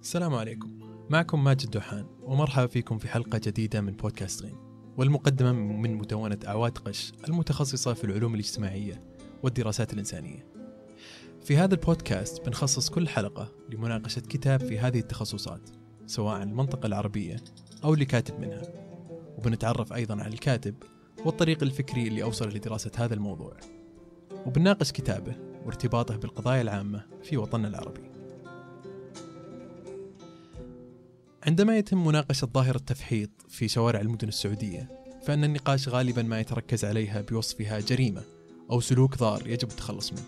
السلام عليكم. معكم ماجد دوحان ومرحبا فيكم في حلقة جديدة من بودكاست غين والمقدمة من مدونة أعواد قش المتخصصة في العلوم الاجتماعية والدراسات الإنسانية. في هذا البودكاست بنخصص كل حلقة لمناقشة كتاب في هذه التخصصات سواء المنطقة العربية أو اللي كاتب منها. وبنتعرف أيضا على الكاتب والطريق الفكري اللي أوصل لدراسة هذا الموضوع. وبنناقش كتابه وارتباطه بالقضايا العامة في وطننا العربي. عندما يتم مناقشة ظاهرة التفحيط في شوارع المدن السعودية فإن النقاش غالبا ما يتركز عليها بوصفها جريمة أو سلوك ضار يجب التخلص منه.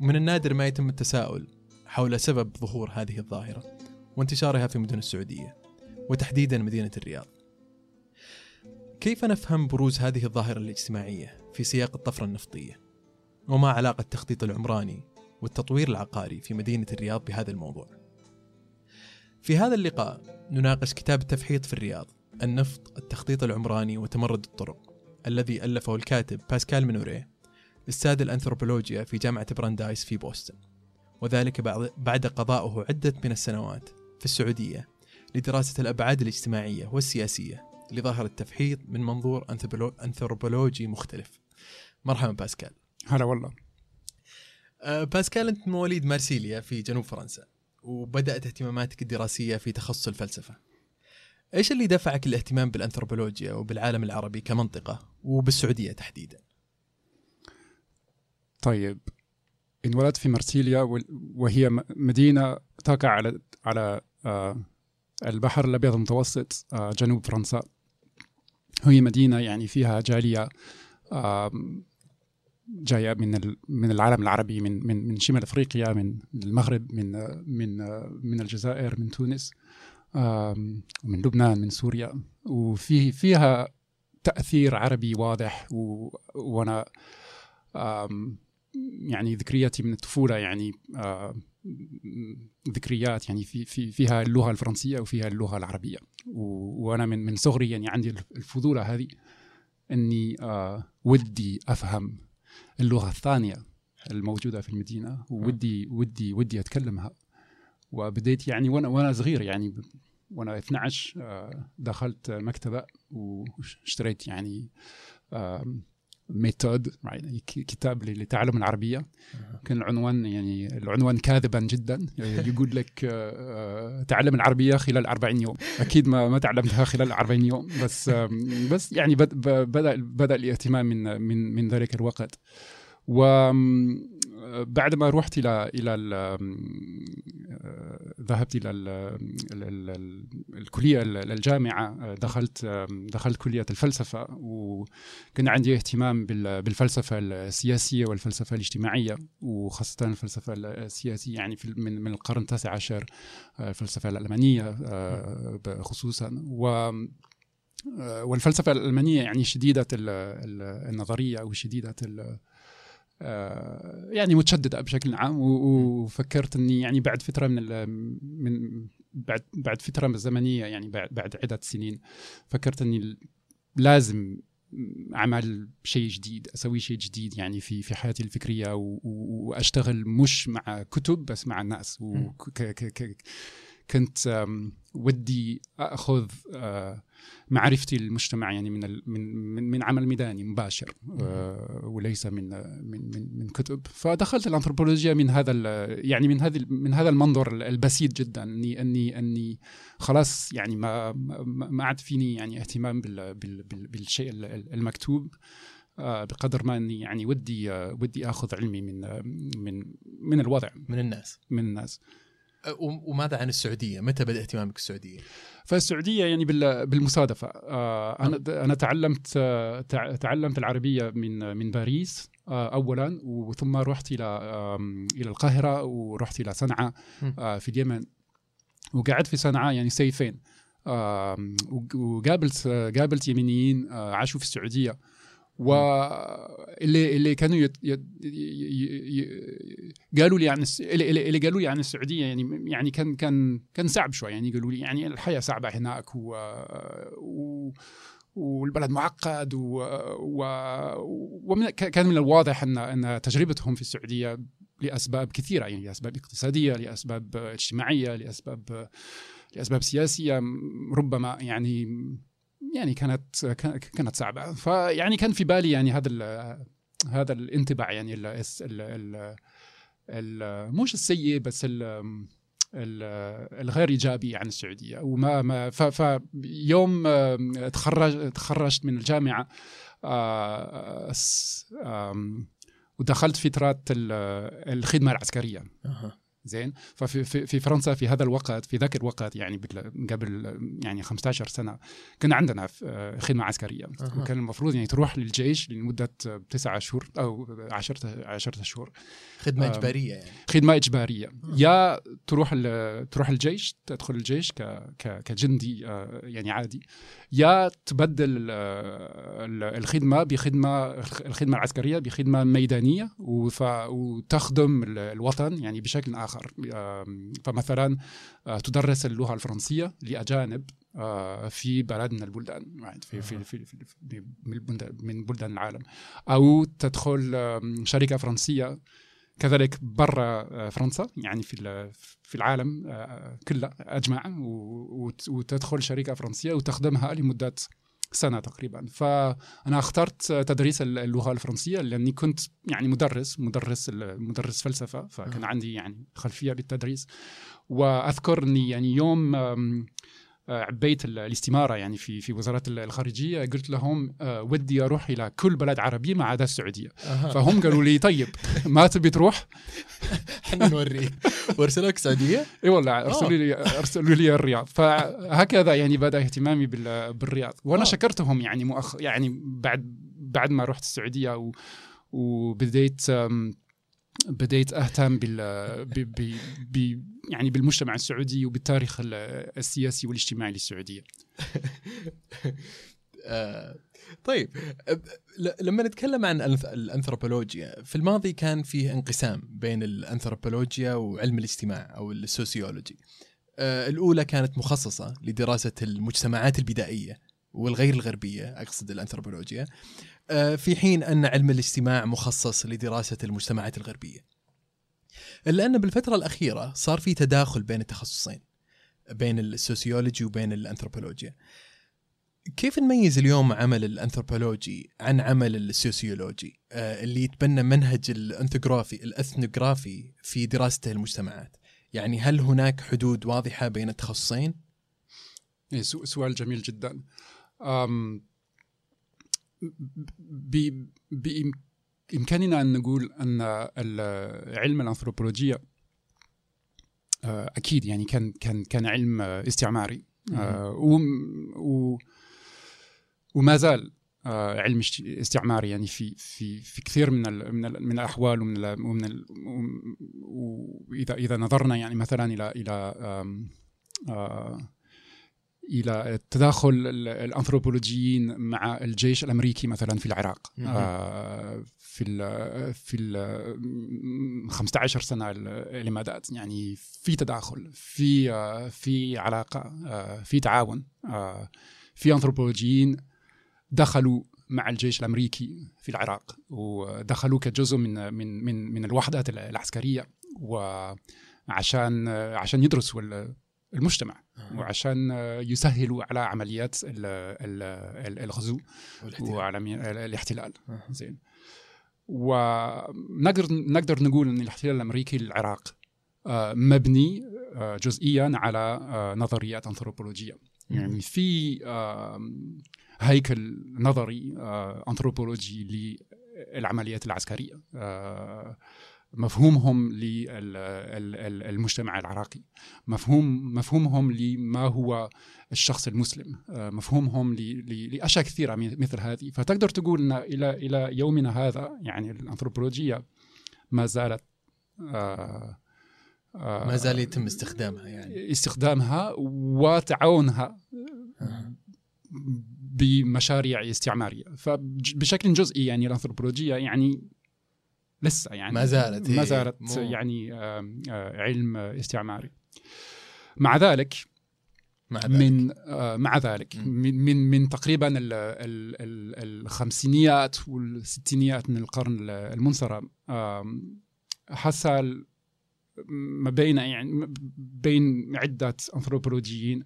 ومن النادر ما يتم التساؤل حول سبب ظهور هذه الظاهرة وانتشارها في مدن السعودية وتحديدا مدينة الرياض. كيف نفهم بروز هذه الظاهرة الاجتماعية في سياق الطفرة النفطية؟ وما علاقة التخطيط العمراني والتطوير العقاري في مدينة الرياض بهذا الموضوع؟ في هذا اللقاء نناقش كتاب التفحيط في الرياض النفط التخطيط العمراني وتمرد الطرق الذي ألفه الكاتب باسكال منوري أستاذ الأنثروبولوجيا في جامعة براندايس في بوسطن. وذلك بعد قضائه عدة من السنوات في السعودية لدراسة الأبعاد الاجتماعية والسياسية لظاهرة التفحيط من منظور أنثروبولوجي مختلف. مرحبا باسكال. هلا والله. أه، باسكال أنت مواليد مارسيليا في جنوب فرنسا. وبدأت اهتماماتك الدراسية في تخصص الفلسفة إيش اللي دفعك للاهتمام بالأنثروبولوجيا وبالعالم العربي كمنطقة وبالسعودية تحديدا؟ طيب انولدت في مرسيليا وهي مدينة تقع على على آه، البحر الأبيض المتوسط آه، جنوب فرنسا هي مدينة يعني فيها جالية جاية من من العالم العربي من من من شمال أفريقيا من المغرب من من من الجزائر من تونس من لبنان من سوريا. وفي فيها تأثير عربي واضح وأنا يعني ذكرياتي من الطفولة يعني ذكريات يعني في في فيها اللغة الفرنسية وفيها اللغة العربية. وأنا من من صغري يعني عندي الفضوله هذه إني ودي أفهم اللغة الثانية الموجودة في المدينة ودي ودي ودي أتكلمها. وبديت يعني وأنا وأنا صغير يعني وأنا 12 آه، دخلت مكتبة واشتريت يعني ميثود يعني كتاب لتعلم العربية. كان العنوان يعني العنوان كاذبا جدا. يقول لك آه، آه، تعلم العربية خلال 40 يوم. أكيد ما ما تعلمتها خلال 40 يوم بس بس يعني بدا بدأ الاهتمام من من من ذلك الوقت. وبعد ما رحت إلى إلى ذهبت إلى الكلية الجامعة دخلت دخلت كلية الفلسفة وكان عندي اهتمام بالفلسفة السياسية والفلسفة الاجتماعية وخاصة الفلسفة السياسية يعني من من القرن التاسع عشر الفلسفة الألمانية خصوصا. و والفلسفة الألمانية يعني شديدة النظرية أو شديدة آه، يعني متشددة بشكل عام وفكرت إني يعني بعد فترة من من بعد بعد فترة زمنية يعني بعد بعد عدة سنين فكرت إني لازم أعمل شيء جديد أسوي شيء جديد يعني في في حياتي الفكرية وأشتغل مش مع كتب بس مع الناس كنت ودي أخذ آه، معرفتي للمجتمع يعني من من من عمل ميداني مباشر آه، وليس من من من من كتب. فدخلت الأنثروبولوجيا من هذا يعني من هذا من هذا المنظر البسيط جدا إني إني إني خلاص يعني ما ما عاد فيني يعني اهتمام بال بال بالشيء المكتوب آه، بقدر ما إني يعني ودي ودي أخذ علمي من من من الوضع. من الناس. من الناس. وماذا عن السعودية؟ متى بدأ اهتمامك بالسعودية؟ فالسعودية يعني بالمصادفة. آه، أنا أنا تعلمت تعلمت العربية من من باريس آه، اولا وثم رحت إلى إلى القاهرة ورحت إلى صنعاء آه، في اليمن. وقعدت في صنعاء يعني سيفين. وقابلت قابلت يمنيين عاشوا في السعودية. واللي اللي كانوا يت يت ي قالوا لي عن اللي, اللي قالوا لي عن السعودية يعني يعني كان كان كان صعب شوي. يعني قالوا لي يعني الحياة صعبة هناك و, و والبلد معقد و, و... وكان من الواضح أن أن تجربتهم في السعودية لأسباب كثيرة. يعني لأسباب اقتصادية لأسباب اجتماعية لأسباب لأسباب سياسية. ربما يعني يعني كانت كانت صعبة. فيعني كان في بالي يعني هذا هذا الانطباع يعني ال ال ال مش السيء بس ال الغير إيجابي عن السعودية. وما ما فيوم تخرج تخرجت من الجامعة آه، ودخلت فترات الخدمة العسكرية. زين؟ ففي في, في فرنسا في هذا الوقت في ذاك الوقت يعني قبل يعني 15 سنة كان عندنا آه، خدمة عسكرية. أه. وكان المفروض يعني تروح للجيش لمدة تسعة شهور أو 10 10 شهور. خدمة إجبارية يعني. خدمة إجبارية. أه. يا تروح تروح الجيش تدخل الجيش كجندي آه، يعني عادي. يا تبدل الخدمة بخدمة الخدمة العسكرية بخدمة ميدانية وتخدم الوطن يعني بشكل آخر. فمثلا آه، تدرس اللغة الفرنسية لأجانب آه، في بلد من البلدان في في في, في من بلدان العالم. أو تدخل شركة فرنسية كذلك برا آه، فرنسا يعني في في العالم كله أجمع وتدخل شركة فرنسية وتخدمها لمدة سنة تقريبا. فأنا اخترت تدريس اللغة الفرنسية لأني كنت يعني مدرس مدرس مدرس فلسفة فكان عندي يعني خلفية بالتدريس واذكر اني يعني يوم عبيت الاستمارة يعني في في وزارة الخارجية قلت لهم آه، ودي أروح إلى كل بلد عربي ما عدا السعودية. أه. فهم قالوا لي طيب ما تبي تروح؟ إحنا نوريك. وارسلوك السعودية؟ إي والله أرسلوا لي أرسلوا لي الرياض. فهكذا يعني بدأ اهتمامي بالرياض. وأنا. شكرتهم يعني مؤخ يعني بعد بعد ما رحت السعودية و وبديت بديت أهتم بال ب... ب... يعني بالمجتمع السعودي وبالتاريخ السياسي والاجتماعي للسعودية. آه، طيب لما نتكلم عن الأنثروبولوجيا في الماضي كان فيه انقسام بين الأنثروبولوجيا وعلم الاجتماع أو السوسيولوجي. آه، الأولى كانت مخصصة لدراسة المجتمعات البدائية والغير الغربية أقصد الأنثروبولوجيا في حين أن علم الاجتماع مخصص لدراسة المجتمعات الغربية. الا ان بالفترة الأخيرة صار في تداخل بين التخصصين بين السوسيولوجي وبين الأنثروبولوجيا. كيف نميز اليوم عمل الأنثروبولوجي عن عمل السوسيولوجي آه، اللي يتبنى منهج الانثروغرافي الإثنوغرافي في دراسته المجتمعات؟ يعني هل هناك حدود واضحة بين التخصصين؟ إيه، سؤال جميل جدا. بإمكاننا أن نقول أن علم الأنثروبولوجيا آه، أكيد يعني كان كان كان علم استعماري آه، وما زال آه، علم استعماري يعني في في في كثير من ال من ال من الأحوال ومن ال ومن ال واذا إذا نظرنا يعني مثلا إلى إلى إلى تداخل الأنثروبولوجيين مع الجيش الأمريكي مثلا في العراق. آه في ال في ال 15 سنة اللي مضت يعني في تداخل في آه في علاقة آه في تعاون. آه في أنثروبولوجيين دخلوا مع الجيش الأمريكي في العراق ودخلوا كجزء من من من من الوحدات العسكرية. وعشان عشان يدرسوا المجتمع وعشان يسهلوا على عمليات الغزو وعلى الاحتلال. زين. ونقدر نقدر نقول إن الاحتلال الأمريكي للعراق آه، مبني آه، جزئيا على آه، نظريات أنثروبولوجية. يعني في هيكل نظري أنثروبولوجي للعمليات العسكرية. مفهومهم للمجتمع العراقي. مفهوم مفهومهم لما هو الشخص المسلم. آه، مفهومهم لأشياء كثيرة مثل هذه. فتقدر تقول إن إلى إلى يومنا هذا يعني الانثروبولوجيا ما زالت آه، آه، ما زال يتم استخدامها يعني. استخدامها وتعاونها بمشاريع استعمارية. فبشكل جزئي يعني الانثروبولوجيا يعني لسه يعني ما زالت ما زالت مو. يعني علم استعماري مع ذلك مع ذلك. من آه مع ذلك من من من تقريبا ال ال ال الخمسينيات والستينيات من القرن المنصرم حصل ما بين يعني بين عدة أنثروبولوجيين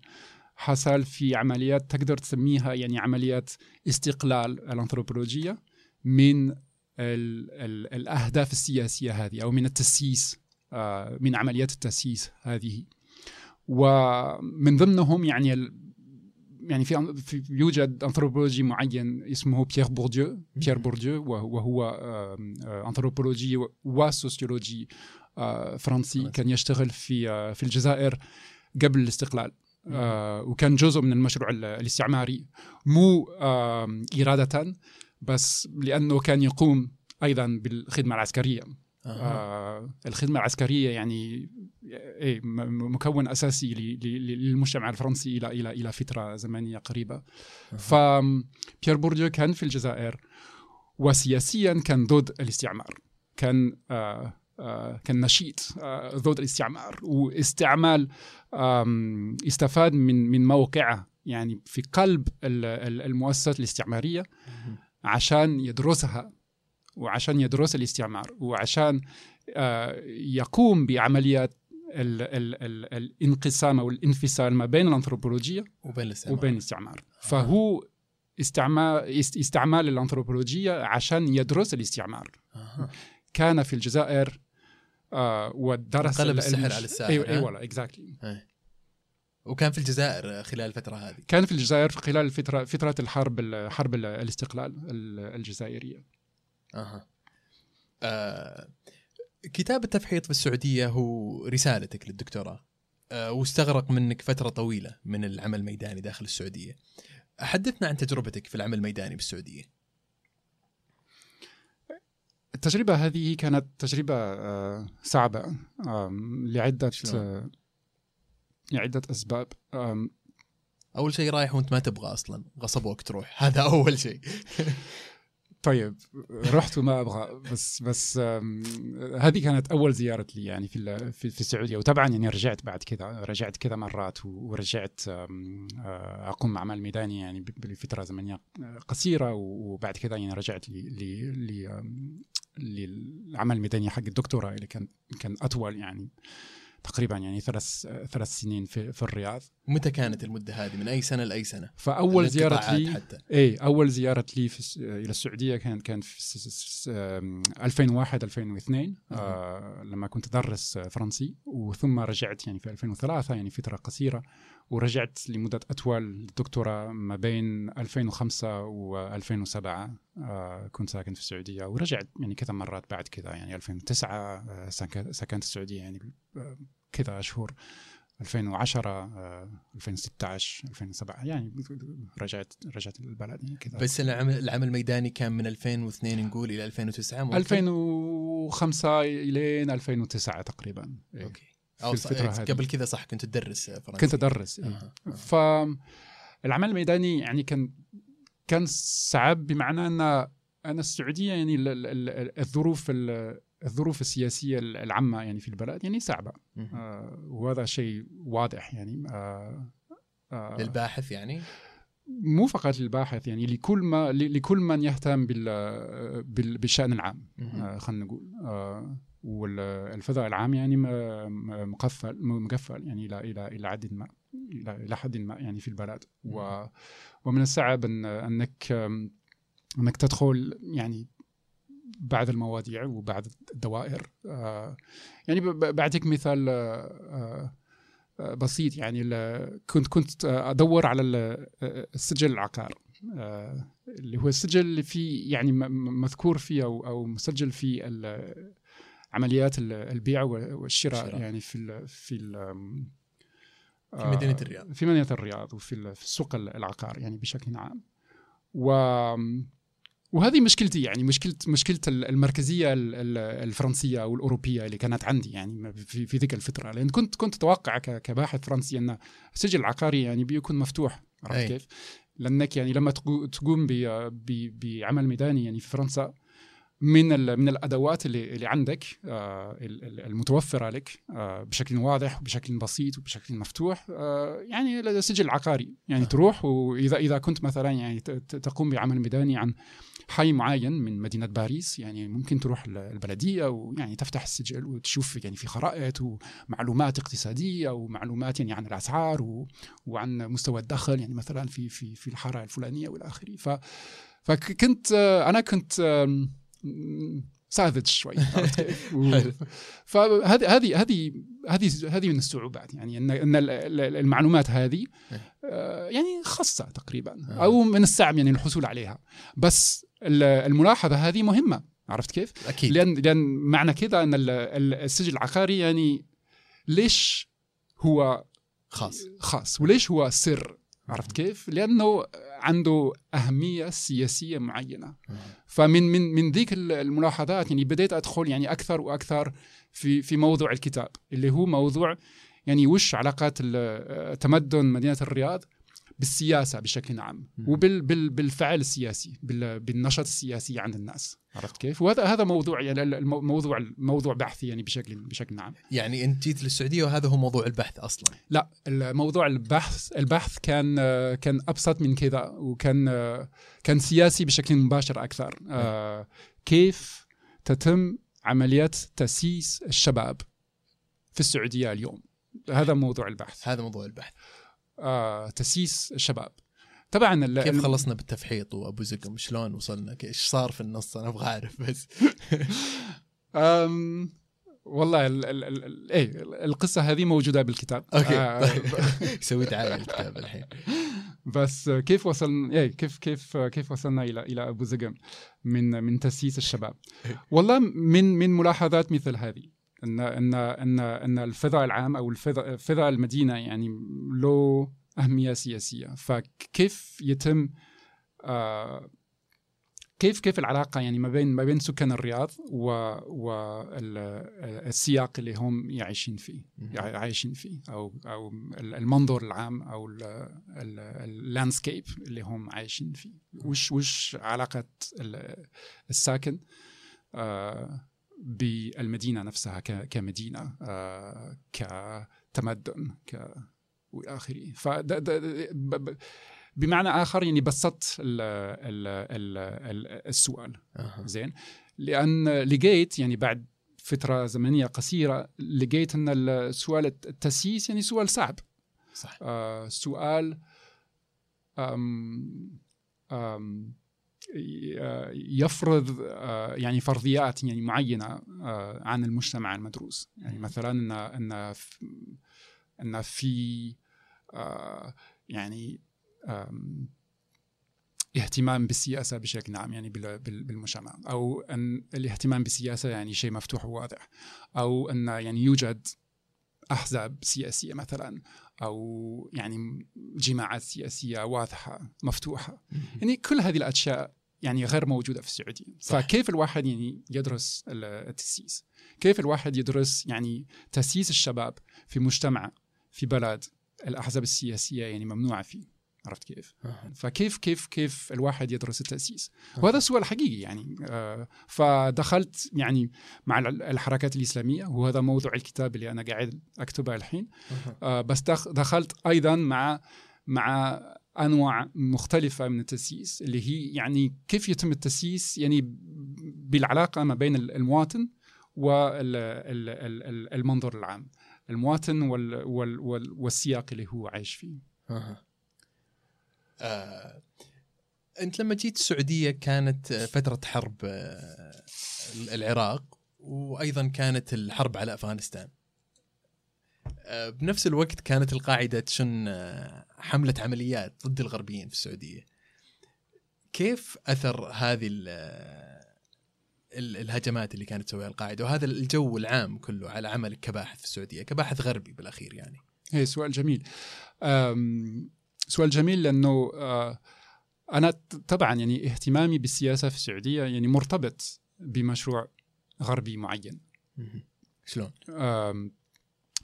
حصل في عمليات تقدر تسميها يعني عمليات استقلال الأنثروبولوجية من ال ال الأهداف السياسية هذه أو من التسييس آه، من عمليات التسييس هذه. ومن ضمنهم يعني يعني في, في يوجد انثروبولوجي معين اسمه بيير بورديو بيير بورديو وهو انثروبولوجي وسوسيولوجي آه، فرنسي كان يشتغل في آه، في الجزائر قبل الاستقلال وكان جزء من المشروع الاستعماري مو إرادة بس لأنه كان يقوم أيضا بالخدمة العسكرية. آه الخدمة العسكرية يعني إيه مكون أساسي للمجتمع الفرنسي إلى إلى إلى فترة زمنية قريبة. فبيير بورديو كان في الجزائر وسياسيا كان ضد الاستعمار. كان آه آه كان نشيط آه ضد الاستعمار. واستعمال استفاد من من موقعه يعني في قلب المؤسسات الاستعمارية. عشان يدرسها وعشان يدرس الاستعمار وعشان آه، يقوم بعمليات ال ال ال الانقسام أو الانفصال ما بين الانثروبولوجيا وبين الاستعمار. وبين الاستعمار. فهو استعمال استعمال الانثروبولوجيا عشان يدرس الاستعمار. آه. كان في الجزائر آه ودرس قلب السحر على الساحر أيوه أيوه اكزاكتلي وكان في الجزائر خلال الفترة هذه. كان في الجزائر خلال فترة فترة الحرب حرب الاستقلال الجزائرية. أها. آه كتاب التفحيط في السعودية هو رسالتك للدكتوراه. آه واستغرق منك فترة طويلة من العمل الميداني داخل السعودية. حدثنا عن تجربتك في العمل الميداني بالسعودية. التجربة هذه كانت تجربة آه صعبة لعدة آه لعدة أسباب. أول شيء رايح وأنت ما تبغى أصلا. غصبوك تروح هذا أول شيء. طيب رحت وما أبغى. بس بس هذه كانت أول زيارة لي يعني في في السعودية. وطبعا يعني رجعت بعد كذا رجعت كذا مرات ورجعت أقوم اعمال ميدانيه يعني بفترة زمنية قصيرة. وبعد كذا يعني رجعت لي للعمل الميداني حق الدكتوراه اللي كان كان أطول يعني. تقريبا يعني ثلاث ثلاث سنين في, في الرياض. متى كانت المدة هذه؟ من أي سنة لأي سنة؟ فأول زياره لي حتى. اي أول زيارة لي في إلى السعودية كانت كان في 2001 2002 آه لما كنت أدرس فرنسي. وثم رجعت يعني في 2003 يعني فترة قصيرة. ورجعت لمدة أطول للدكتوراه ما بين 2005 و 2007 آه كنت ساكن في السعودية. ورجعت يعني كذا مرات بعد كذا يعني 2009 آه سكنت السعودية يعني آه، كذا شهور 2010 2016 2007 يعني رجعت رجعت البلد يعني كذا بس العمل العمل الميداني كان من 2002 نقول إلى 2009 ممكن؟ 2005 الين 2009 تقريبا إيه. أوكي في الفترة هذه قبل كذا صح كنت تدرس فرنسي كنت أدرس إيه. آه. فالعمل الميداني يعني كان كان صعب بمعنى أن أنا السعودية يعني الظروف الظروف السياسية العامة يعني في البلد يعني صعبة. آه وهذا شيء واضح يعني آه آه للباحث يعني؟ مو فقط للباحث يعني لكل ما لكل من يهتم بالشأن العام آه خلينا نقول. آه والفضاء العام يعني مقفل مقفل يعني إلى إلى إلى حد ما إلى حد ما يعني في البلد. و ومن الصعب أن أنك أنك تدخل يعني بعض المواضيع وبعض الدوائر. آه، يعني بعطيك مثال آه، آه، بسيط. يعني كنت كنت أدور على السجل العقار. اللي هو السجل اللي فيه يعني مذكور فيه أو أو مسجل فيه عمليات البيع والشراء الشراء. يعني في ال في ال في مدينة الرياض. في مدينة الرياض وفي في السوق العقار يعني بشكل عام. و وهذه مشكلتي يعني مشكلة مشكله المركزية الفرنسية أو الأوروبية اللي كانت عندي يعني في, في ذيك الفترة لأن كنت كنت أتوقع كباحث فرنسي أن السجل العقاري يعني بيكون مفتوح عرفت كيف؟ لأنك يعني لما تقوم بعمل ميداني يعني في فرنسا من من الأدوات اللي اللي عندك آه، ال- ال- المتوفرة لك آه، بشكل واضح وبشكل بسيط وبشكل مفتوح آه، يعني السجل العقاري يعني آه. تروح وإذا إذا كنت مثلا يعني تقوم بعمل ميداني عن حي معين من مدينة باريس يعني ممكن تروح ال- البلدية ويعني تفتح السجل وتشوف يعني في خرائط ومعلومات اقتصادية ومعلومات يعني عن الأسعار و- وعن مستوى الدخل يعني مثلا في في في الحاره الفلانية والى اخره ف فكنت أنا كنت ساذج شوي. فهذه هذه هذه هذه هذه من الصعوبات يعني ان إن ال- ال- المعلومات هذه آه، يعني خاصة تقريبا آه. أو من الصعب يعني الحصول عليها بس ال- الملاحظة هذه مهمة عرفت كيف؟ أكيد لأن لأن معنى كذا إن ال- ال- السجل العقاري يعني ليش هو خاص خاص وليش هو سر عرفت كيف؟ لأنه عنده أهمية سياسية معينة فمن من من ذيك الملاحظات يعني بديت أدخل يعني أكثر وأكثر في في موضوع الكتاب اللي هو موضوع يعني وش علاقات تمدن مدينة الرياض بالسياسة بشكل عام. وبالفعل السياسي بال- بالنشاط السياسي عند الناس. عرفت كيف؟ وهذا هذا موضوع يعني موضوع موضوع بحثي يعني بشكل بشكل عام. يعني أنت جيت للسعودية وهذا هو موضوع البحث أصلا. لا الموضوع البحث البحث كان كان أبسط من كذا وكان كان سياسي بشكل مباشر أكثر. آه، كيف تتم عمليه تأسيس الشباب في السعودية اليوم؟ هذا موضوع البحث. هذا موضوع البحث. آه، تاسيس الشباب. طبعا كيف خلصنا بالتفحيط وأبو زقم؟ شلون وصلنا؟ إيش صار في النص؟ أنا أبغى أعرف بس. أم والله ال ال ال ال إيه القصة هذه موجودة بالكتاب. أوكي. آه، طيب. سوي دعايه الكتاب الحين. بس كيف وصلنا؟ إيه كيف كيف كيف وصلنا إلى إلى أبو زقم من من تاسيس الشباب؟ والله من من ملاحظات مثل هذه. ان ان ان إن الفضاء العام أو الفضاء فضاء المدينة يعني له أهمية سياسية. فكيف يتم آه كيف كيف العلاقة يعني ما بين ما بين سكان الرياض والسياق اللي هم يعيشين فيه عايشين فيه أو أو المنظر العام أو اللاندسكيب اللي هم عايشين فيه. وش وش علاقة ال- الساكن؟ آه، بالمدينة نفسها كمدينة آه، كتمدن ك والى اخره فد- د- د- ب- ب- بمعنى آخر يعني بسطت ال ال ال ال السؤال. أها. زين؟ لأن لقيت يعني بعد فترة زمنية قصيرة لقيت أن السؤال التأسيس يعني سؤال صعب. صح آه سؤال أم أم يفرض آه، يعني فرضيات يعني معينة آه، عن المجتمع المدروس. يعني مثلا إن إن إن في آه، يعني اهتمام بالسياسة بشكل عام يعني بال- بال- بالمجتمع. أو إن الاهتمام بالسياسة يعني شيء مفتوح وواضح. أو إن يعني يوجد أحزاب سياسية مثلا. أو يعني جماعات سياسية واضحة مفتوحة. يعني كل هذه الأشياء يعني غير موجودة في السعودية. صح. فكيف الواحد يعني يدرس ال- التأسيس؟ كيف الواحد يدرس يعني تأسيس الشباب في مجتمع في بلد الأحزاب السياسية يعني ممنوعة فيه؟ عرفت كيف؟ أها. فكيف كيف كيف الواحد يدرس التأسيس؟ وهذا سؤال حقيقي يعني آه، فدخلت يعني مع ال- الحركات الإسلامية وهذا موضوع الكتاب اللي أنا قاعد أكتبه الحين. آه، بس دخ- دخلت أيضا مع مع أنواع مختلفة من التاسيس اللي هي يعني كيف يتم التاسيس يعني بالعلاقة ما بين ال- المواطن والمنظر العام المواطن وال وال وال والسياق اللي هو عايش فيه أها. آه، أنت لما جيت السعودية كانت آه، فترة حرب آه، العراق وأيضا كانت الحرب على أفغانستان آه، بنفس الوقت كانت القاعدة تشن آه، حملة عمليات ضد الغربيين في السعودية. كيف أثر هذه ال- آه، ال- الهجمات اللي كانت تسويها القاعدة؟ وهذا الجو العام كله على عملك كباحث في السعودية كباحث غربي بالأخير يعني. هي سؤال جميل. سؤال جميل لأنه آه، أنا طبعا يعني اهتمامي بالسياسة في السعودية يعني مرتبط بمشروع غربي معين. شلون؟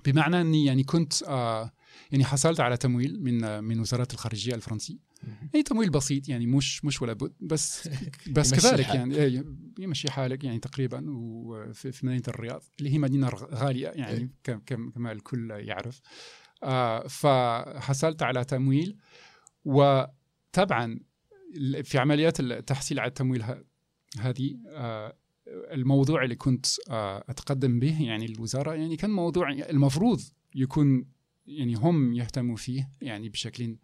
بمعنى إني يعني كنت آه، يعني حصلت على تمويل من من وزارة الخارجية الفرنسي يعني تمويل بسيط يعني مش مش ولا بد بس بس كذلك. يعني إيه، يمشي حالك يعني تقريبا وفي في مدينة الرياض اللي هي مدينة غالية يعني إيه. كم- كم- كما الكل يعرف آه فحصلت على تمويل وطبعا في عمليات التحصيل على التمويل هذه آه الموضوع اللي كنت آه أتقدم به يعني الوزارة يعني كان موضوع المفروض يكون يعني هم يهتموا فيه يعني بشكل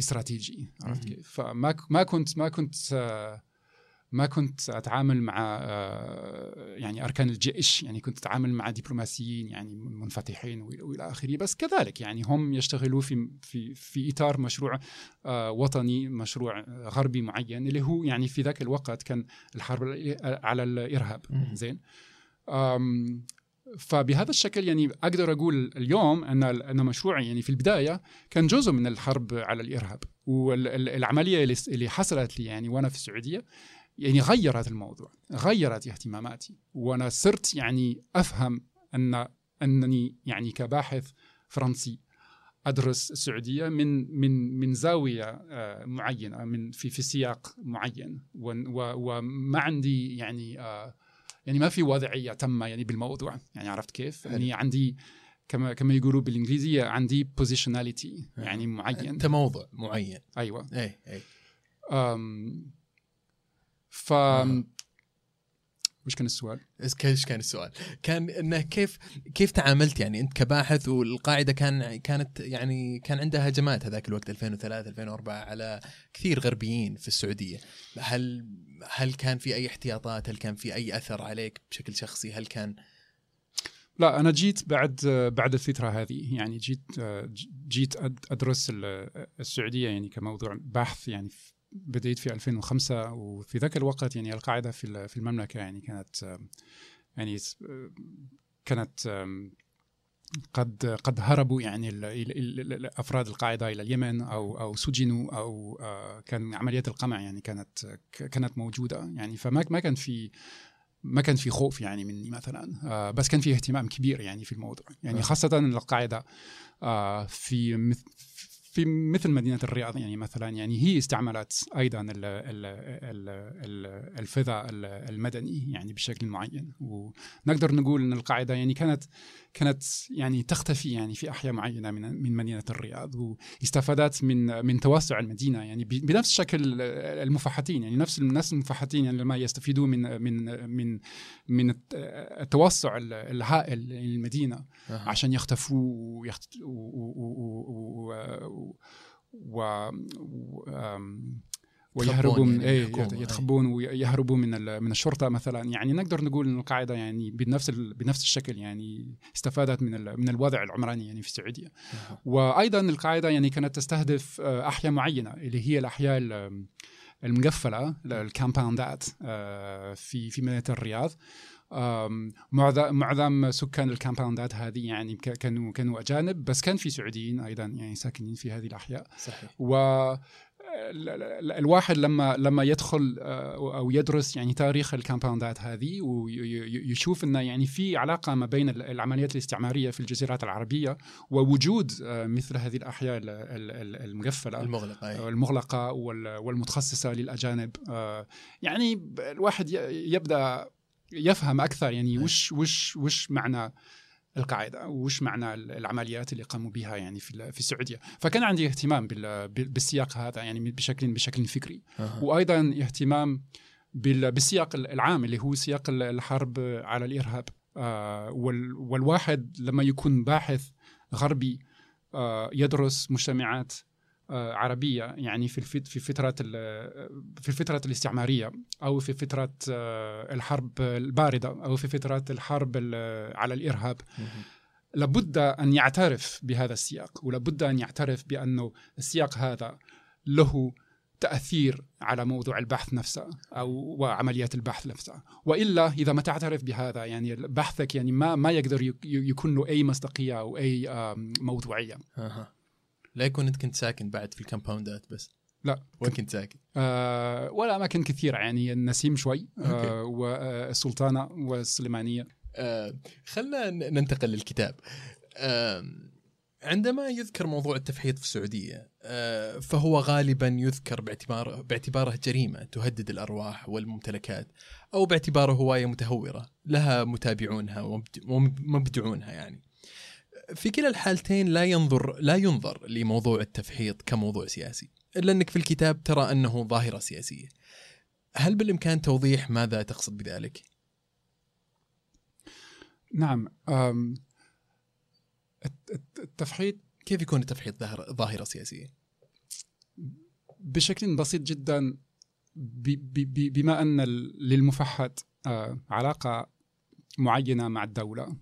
استراتيجي عرفت. كيف؟ فما ما كنت ما كنت آه، ما كنت أتعامل مع آه، يعني أركان الجيش يعني كنت أتعامل مع دبلوماسيين يعني منفتحين وإلى آخره. بس كذلك يعني هم يشتغلوا في في في إطار مشروع آه، وطني مشروع آه، غربي معين اللي هو يعني في ذاك الوقت كان الحرب على الإرهاب. زين؟ فبهذا الشكل يعني أقدر أقول اليوم أن أن مشروعي يعني في البداية كان جزء من الحرب على الإرهاب. والعملية اللي حصلت لي يعني وأنا في السعودية يعني غيرت الموضوع غيرت اهتماماتي. وأنا صرت يعني أفهم ان أنني يعني كباحث فرنسي أدرس السعودية من من من زاوية آه، معينة من في في سياق معين. وما عندي يعني آه، يعني ما في وضعية تامة يعني بالموضوع. يعني عرفت كيف؟ يعني عندي كما كما يقولوا بالإنجليزية عندي positionality يعني معين. انت موضع معين. أيوه. اي اي ف آه. وش كان السؤال؟ إيش كان السؤال؟ كان إنه كيف كيف تعاملت يعني أنت كباحث والقاعدة كان كانت يعني كان عندها هجمات هذاك الوقت 2003 2004 على كثير غربيين في السعودية، هل هل كان في أي احتياطات؟ هل كان في أي أثر عليك بشكل شخصي؟ هل كان لا أنا جيت بعد بعد الفترة هذه يعني جيت جيت أدرس ال- السعودية يعني كموضوع بحث يعني بديت في 2005 وفي ذاك الوقت يعني القاعدة في ال- في المملكة يعني كانت يعني كانت قد قد هربوا يعني أفراد القاعدة إلى اليمن أو أو سجنوا أو آه، كان عمليات القمع يعني كانت كانت موجودة يعني فما ما كان في ما كان في خوف يعني مني مثلا آه، بس كان في اهتمام كبير يعني في الموضوع يعني آه. خاصة القاعدة في في مثل مدينة الرياض يعني مثلا يعني هي استعملت أيضا ال- ال- ال- ال- الفضاء ال- المدني يعني بشكل معين ونقدر نقول إن القاعدة يعني كانت كانت يعني تختفي يعني في أحياء معينة من من مدينة الرياض واستفادت من من توسع المدينة يعني بنفس شكل المفحطين يعني نفس نفس المفحطين يعني لما يستفيدوا من من من من الت- التوسع ال- الهائل للمدينة. عشان يختفوا ويخت... و... و... و... و... و... ويهربوا من يعني الحكومة، أي. يتخبون ويهربوا من. من الشرطة مثلا يعني نقدر نقول ان القاعدة يعني بنفس. بنفس الشكل يعني استفادت من. من الوضع العمراني يعني في السعودية آه. وأيضا القاعدة يعني كانت تستهدف آه، أحياء معينة اللي هي الأحياء ال- المقفلة ال compound ات آه، في في مدينة الرياض معظم معظم سكان ال compound ات هذه يعني كانوا كانوا أجانب بس كان في سعوديين أيضا يعني ساكنين في هذه الأحياء. صحيح. و ال- ال- الواحد لما لما يدخل آه، أو يدرس يعني تاريخ ال compound ات هذه ويشوف إنه يعني في علاقة ما بين ال- العمليات الاستعمارية في الجزيرات العربية ووجود آه، مثل هذه الأحياء ال- ال- ال- المقفله المغلق أي. المغلقة وال- والمتخصصة للأجانب. آه، يعني الواحد يبدأ يفهم أكثر يعني أي. وش وش وش معنى القاعدة وش معنى العمليات اللي قاموا بها يعني في في السعودية فكان عندي اهتمام بال- بال- بالسياق هذا يعني بشكل بشكل فكري آه. وأيضا اهتمام بال- بالسياق العام اللي هو سياق ال- الحرب على الإرهاب آه، وال- والواحد لما يكون باحث غربي آه، يدرس مجتمعات عربية يعني في في فترة في الفترة الاستعمارية أو في فترة آه، الحرب الباردة أو في فترة الحرب ال- على الإرهاب. لابد أن يعترف بهذا السياق ولابد أن يعترف بأنه السياق هذا له تأثير على موضوع البحث نفسه أو وعمليات البحث نفسها وإلا إذا ما تعترف بهذا يعني بحثك يعني ما ما يقدر يك- يكون له أي مصداقية أو أي موضوعية. لا يكون انت كنت ساكن بعد في الكامباوندات بس لا. وين كنت ساكن؟ آه ولا أماكن كثيرة يعني النسيم شوي. آه والسلطانة والسليمانية آه خلنا ننتقل للكتاب آه عندما يذكر موضوع التفحيط في السعودية آه، فهو غالبا يذكر باعتباره باعتباره جريمة تهدد الأرواح والممتلكات أو باعتباره هواية متهورة لها متابعونها ومبدعونها يعني. في كلا الحالتين لا ينظر لا ينظر لموضوع التفحيط كموضوع سياسي، إلا أنك في الكتاب ترى أنه ظاهرة سياسية. هل بالإمكان توضيح ماذا تقصد بذلك؟ نعم التفحيط كيف يكون التفحيط ظاهرة سياسية؟ بشكل بسيط جدا بما أن للمفحط آه، علاقة معينة مع الدولة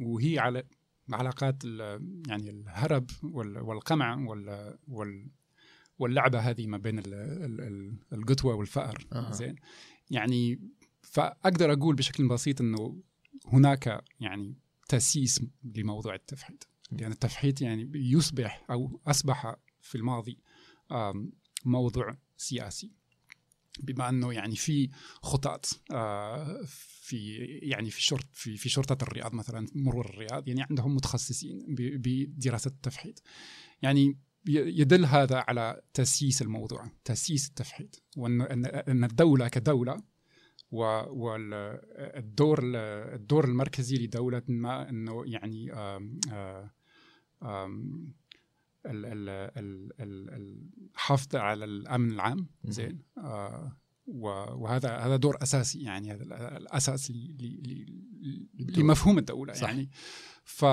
وهي على علاقات يعني الهرب والقمع واللعبة هذه ما بين القطوة والفأر. زين؟ يعني فأقدر أقول بشكل بسيط أنه هناك يعني تأسيس لموضوع التفحيط. لأن التفحيط يعني يصبح أو أصبح في الماضي موضوع سياسي. بما أنه يعني في خطط آه، في يعني في شرط في في شرطة الرياض مثلا مرور الرياض يعني عندهم متخصصين بدراسة التفحيط. يعني يدل هذا على تأسيس الموضوع تأسيس التفحيط وأن أن الدولة كدولة والدور الدور المركزي لدولة ما أنه يعني آم آم الحفظ على الأمن العام زين. آه، وهذا هذا دور أساسي يعني هذا الأساس لمفهوم الدولة صح. يعني. ف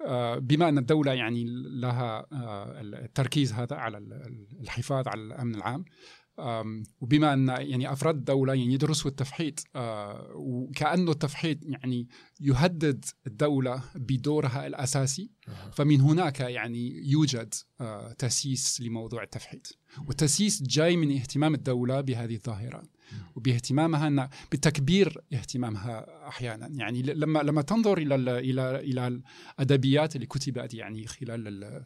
آه، بما أن الدولة يعني لها آه، التركيز هذا على الحفاظ على الأمن العام وبما أن يعني أفراد الدولة يعني يدرسوا التفحيط آه، وكأنه التفحيط يعني يهدد الدولة بدورها الأساسي فمن هناك يعني يوجد آه، تأسيس لموضوع التفحيط. والتأسيس جاي من اهتمام الدولة بهذه الظاهرة وباهتمامها أن بتكبير اهتمامها أحيانا. يعني لما لما تنظر إلى إلى إلى الأدبيات اللي كتبت يعني خلال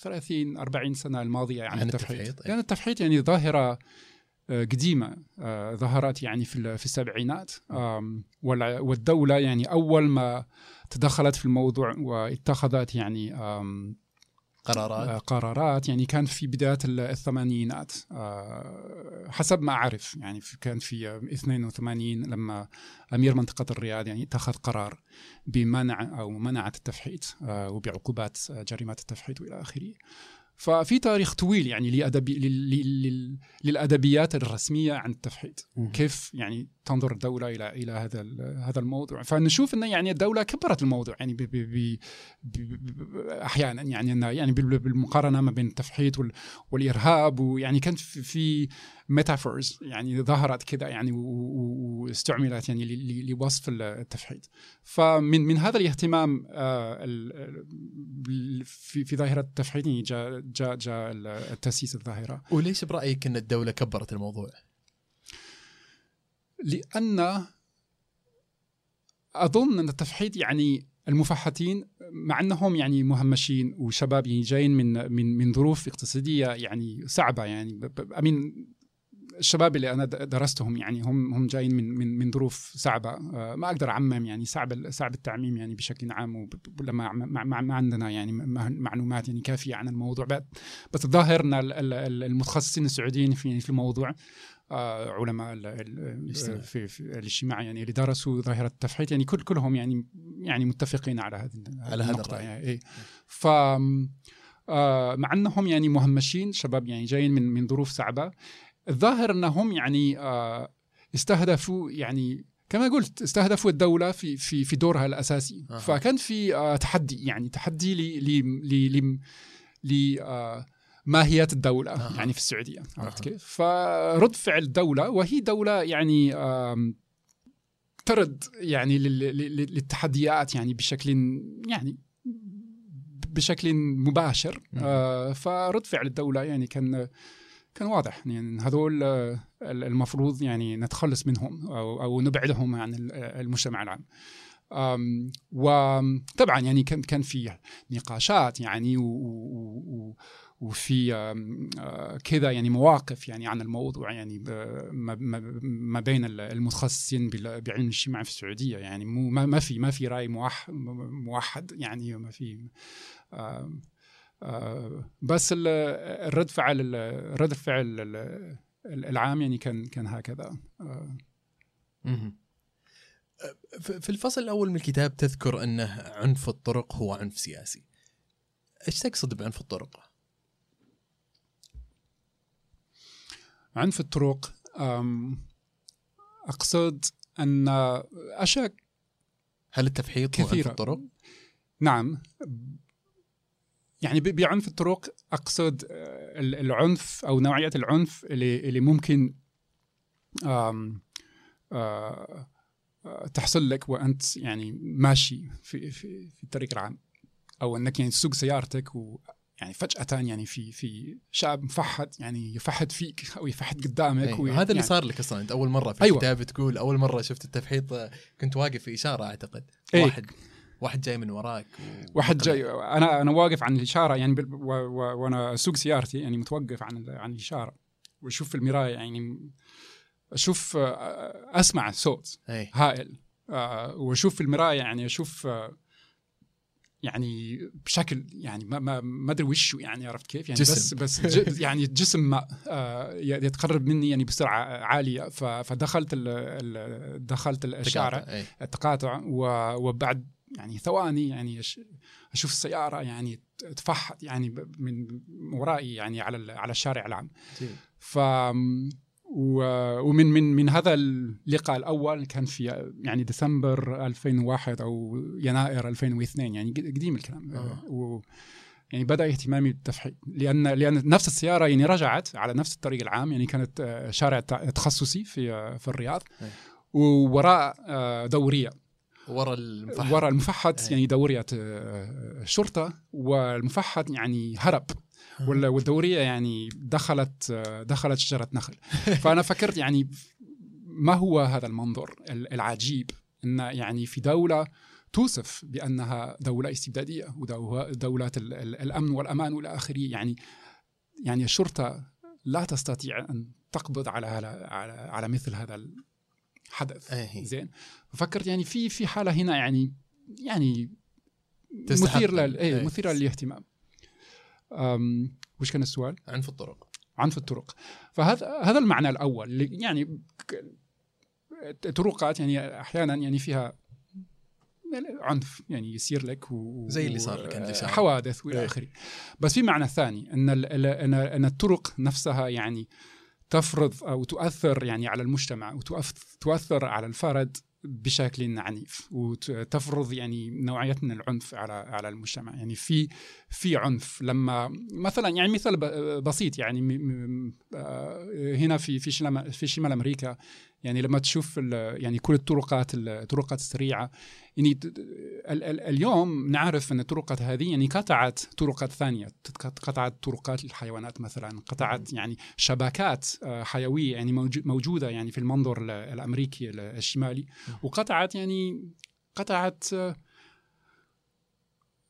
30 40 سنة الماضية عن, عن التفحيط, التفحيط يعني التفحيط يعني ظاهرة آه، قديمة آه، ظهرت يعني في في السبعينات. والدولة يعني أول ما تدخلت في الموضوع واتخذت يعني قرارات؟ آه، قرارات. يعني كان في بداية الثمانينات. آه، حسب ما أعرف. يعني كان في 82 لما أمير منطقة الرياض يعني اتخذ قرار بمنع أو منعت التفحيط آه، وبعقوبات جريمة التفحيط وإلى آخره. ففي تاريخ طويل يعني لأدبي للأدبيات الرسمية عن التفحيط. وكيف يعني تنظر الدولة إلى إلى هذا هذا الموضوع. فنشوف إن يعني الدولة كبرت الموضوع يعني بي بي بي أحيانا يعني يعني بالمقارنة ما بين التفحيط والإرهاب ويعني كانت في metaphors يعني ظهرت كذا يعني واستعملت يعني لوصف التفحيط. فمن من هذا الاهتمام آه، في في ظاهرة التفحيط يعني جاء جاء جاء التأسيس الظاهرة. وليش برأيك إن الدولة كبرت الموضوع؟ لأن أظن أن التفحيط يعني المفحطين مع أنهم يعني مهمشين وشباب يعني جايين من من من ظروف اقتصادية يعني صعبة يعني. أمين الشباب اللي أنا درستهم يعني هم هم جايين من من من ظروف صعبة. آه، ما أقدر أعمم يعني صعب صعب التعميم يعني بشكل عام ولما ما, عندنا يعني معلومات يعني كافية عن الموضوع. بس الظاهر ان المتخصصين السعوديين في في الموضوع. علماء في, في الاجتماع يعني اللي درسوا ظاهرة التفحيط يعني كل كلهم يعني يعني متفقين على هذه على هذا الرأي يعني إيه. ف آه، مع أنهم يعني مهمشين شباب يعني جايين من من ظروف صعبة الظاهر أنهم يعني آه، استهدفوا يعني كما قلت استهدفوا الدولة في في في دورها الأساسي. فكان في تحدي يعني تحدي ل ل ل ماهيه الدولة أه. يعني في السعودية عرفت كيف؟ فرد فعل الدولة وهي دولة يعني ترد يعني للتحديات يعني بشكل يعني بشكل مباشر آه فرد فعل الدولة يعني كان كان واضح يعني هذول المفروض يعني نتخلص منهم أو أو نبعدهم عن المجتمع العام. وطبعا يعني كان كان في نقاشات يعني و وفي كذا يعني مواقف يعني عن الموضوع يعني ما بين المتخصصين بعلم الاجتماع في السعودية يعني مو ما في ما في رأي موحد يعني ما في بس الرد فعل رد الفعل العام يعني كان كان هكذا في الفصل الأول من الكتاب تذكر أنه عنف الطرق هو عنف سياسي. إيش تقصد بعنف الطرق؟ عنف الطرق أقصد أن أشياء هل التفحيط كثيرة. هو عنف الطرق نعم يعني بعنف الطرق أقصد آه، العنف أو نوعية العنف اللي اللي ممكن آم آه، آه، تحصل لك وأنت يعني ماشي في في في الطريق العام أو أنك يعني تسوق سيارتك و يعني فجأة يعني في في شاب مفحط يعني يفحط فيك أو يفحط قدامك أيوة. هذا يعني اللي صار لك أصلا أنت أول مرة في أيوة. الكتاب تقول أول مرة شفت التفحيط كنت واقف في إشارة أعتقد أيوة. واحد واحد جاي من وراك و... واحد جاي أنا أنا واقف عن الإشارة يعني. و... و... وأنا أسوق سيارتي يعني متوقف عن عن الإشارة وأشوف في المراية يعني أشوف أسمع صوت أي. هائل وأشوف في المراية يعني أشوف يعني بشكل يعني ما ما أدري وشه يعني عرفت كيف؟ يعني جسم. بس بس يعني جسم ما آه، يتقرب مني يعني بسرعة عالية. فدخلت ال دخلت الإشارة التقاطع وبعد يعني ثواني يعني أشوف السيارة يعني تفحط يعني من ورائي يعني على على الشارع العام. ف ومن من من هذا اللقاء الأول كان في يعني ديسمبر 2001 أو يناير 2002 يعني قديم الكلام. آه. و يعني بدأ اهتمامي بالتفحيط لأن لأن نفس السيارة يعني رجعت على نفس الطريق العام يعني كانت آه، شارع تخصصي في آه، في الرياض. ووراء آه، دورية. ورا المفحط. ورا المفحط يعني دورية شرطة والمفحط يعني هرب. والدورية يعني دخلت دخلت شجرة نخل. فأنا فكرت يعني ما هو هذا المنظر العجيب؟ إن يعني في دولة توصف بأنها دولة استبدادية ودوله الأمن والأمان والى آخره. يعني يعني الشرطة لا تستطيع أن تقبض على على على مثل هذا الحدث. زين. ففكرت يعني في في حالة هنا يعني يعني مثير لل... إيه. مثيرة للاهتمام. وش كان السؤال؟ عنف الطرق عنف الطرق فهذا هذا المعنى الأول يعني الطرقات يعني أحيانا يعني فيها عنف يعني يصير لك و... زي اللي صار لك اللي حوادث وإلى إيه. آخره بس في معنى ثاني أن ان أن الطرق نفسها يعني تفرض أو تؤثر يعني على المجتمع وتؤثر على الفرد بشكل عنيف وتفرض يعني نوعية من العنف على على المجتمع. يعني في في عنف. لما مثلا يعني مثال بسيط يعني آه، هنا في في في شمال أمريكا يعني لما تشوف يعني كل الطرقات الطرقات السريعة يعني اليوم نعرف أن الطرقات هذه يعني قطعت طرقات ثانية قطعت طرقات الحيوانات مثلا قطعت يعني شبكات آه، حيوية يعني موجودة يعني في المنظور الأمريكي الشمالي وقطعت يعني قطعت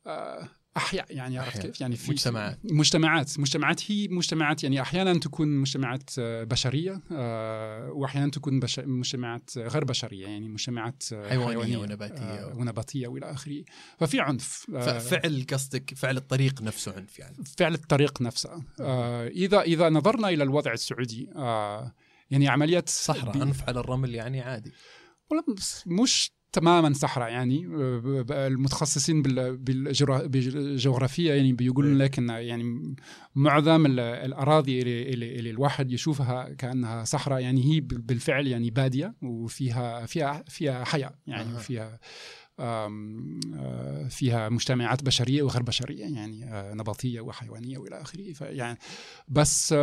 آه، أحياء يعني عرفت كيف؟ يعني في مجتمعات. مجتمعات. مجتمعات هي مجتمعات يعني أحيانا تكون مجتمعات آه، بشرية آه، وأحيانا تكون بش... مجتمعات غير بشرية يعني مجتمعات حيوانية, حيوانية ونباتية. آه، ونباتية وإلى آخره. ففي عنف فعل قصدك فعل الطريق نفسه عنف يعني. فعل الطريق نفسه. إذا إذا نظرنا إلى الوضع السعودي يعني عمليات صحراء عنف على الرمل يعني عادي. مش تماما صحراء يعني المتخصصين بالجغرافيا يعني بيقولون لك ان يعني معظم الأراضي اللي, اللي الواحد يشوفها كأنها صحراء يعني هي بالفعل يعني بادية وفيها فيها فيها حياة يعني فيها فيها مجتمعات بشرية وغير بشرية يعني نباتية وحيوانية وإلى آخره يعني بس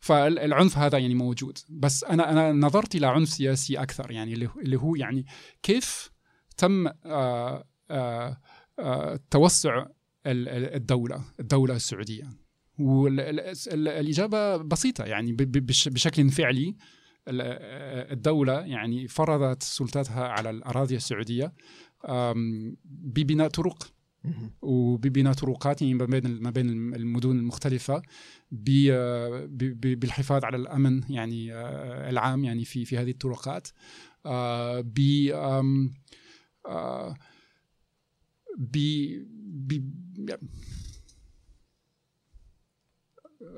فالعنف هذا يعني موجود بس أنا أنا نظرت إلى عنف سياسي أكثر يعني اللي هو يعني كيف تم آآ آآ آآ توسع الدولة الدولة السعودية والإجابة بسيطة يعني بشكل فعلي الدولة يعني فرضت سلطتها على الأراضي السعودية ببناء طرق. وببناء طرقات يعني ما بين ما بين المدن المختلفة ب- ب- ب- بالحفاظ على الأمن يعني آه، العام يعني في في هذه الطرقات. آه، ب آه، ب ب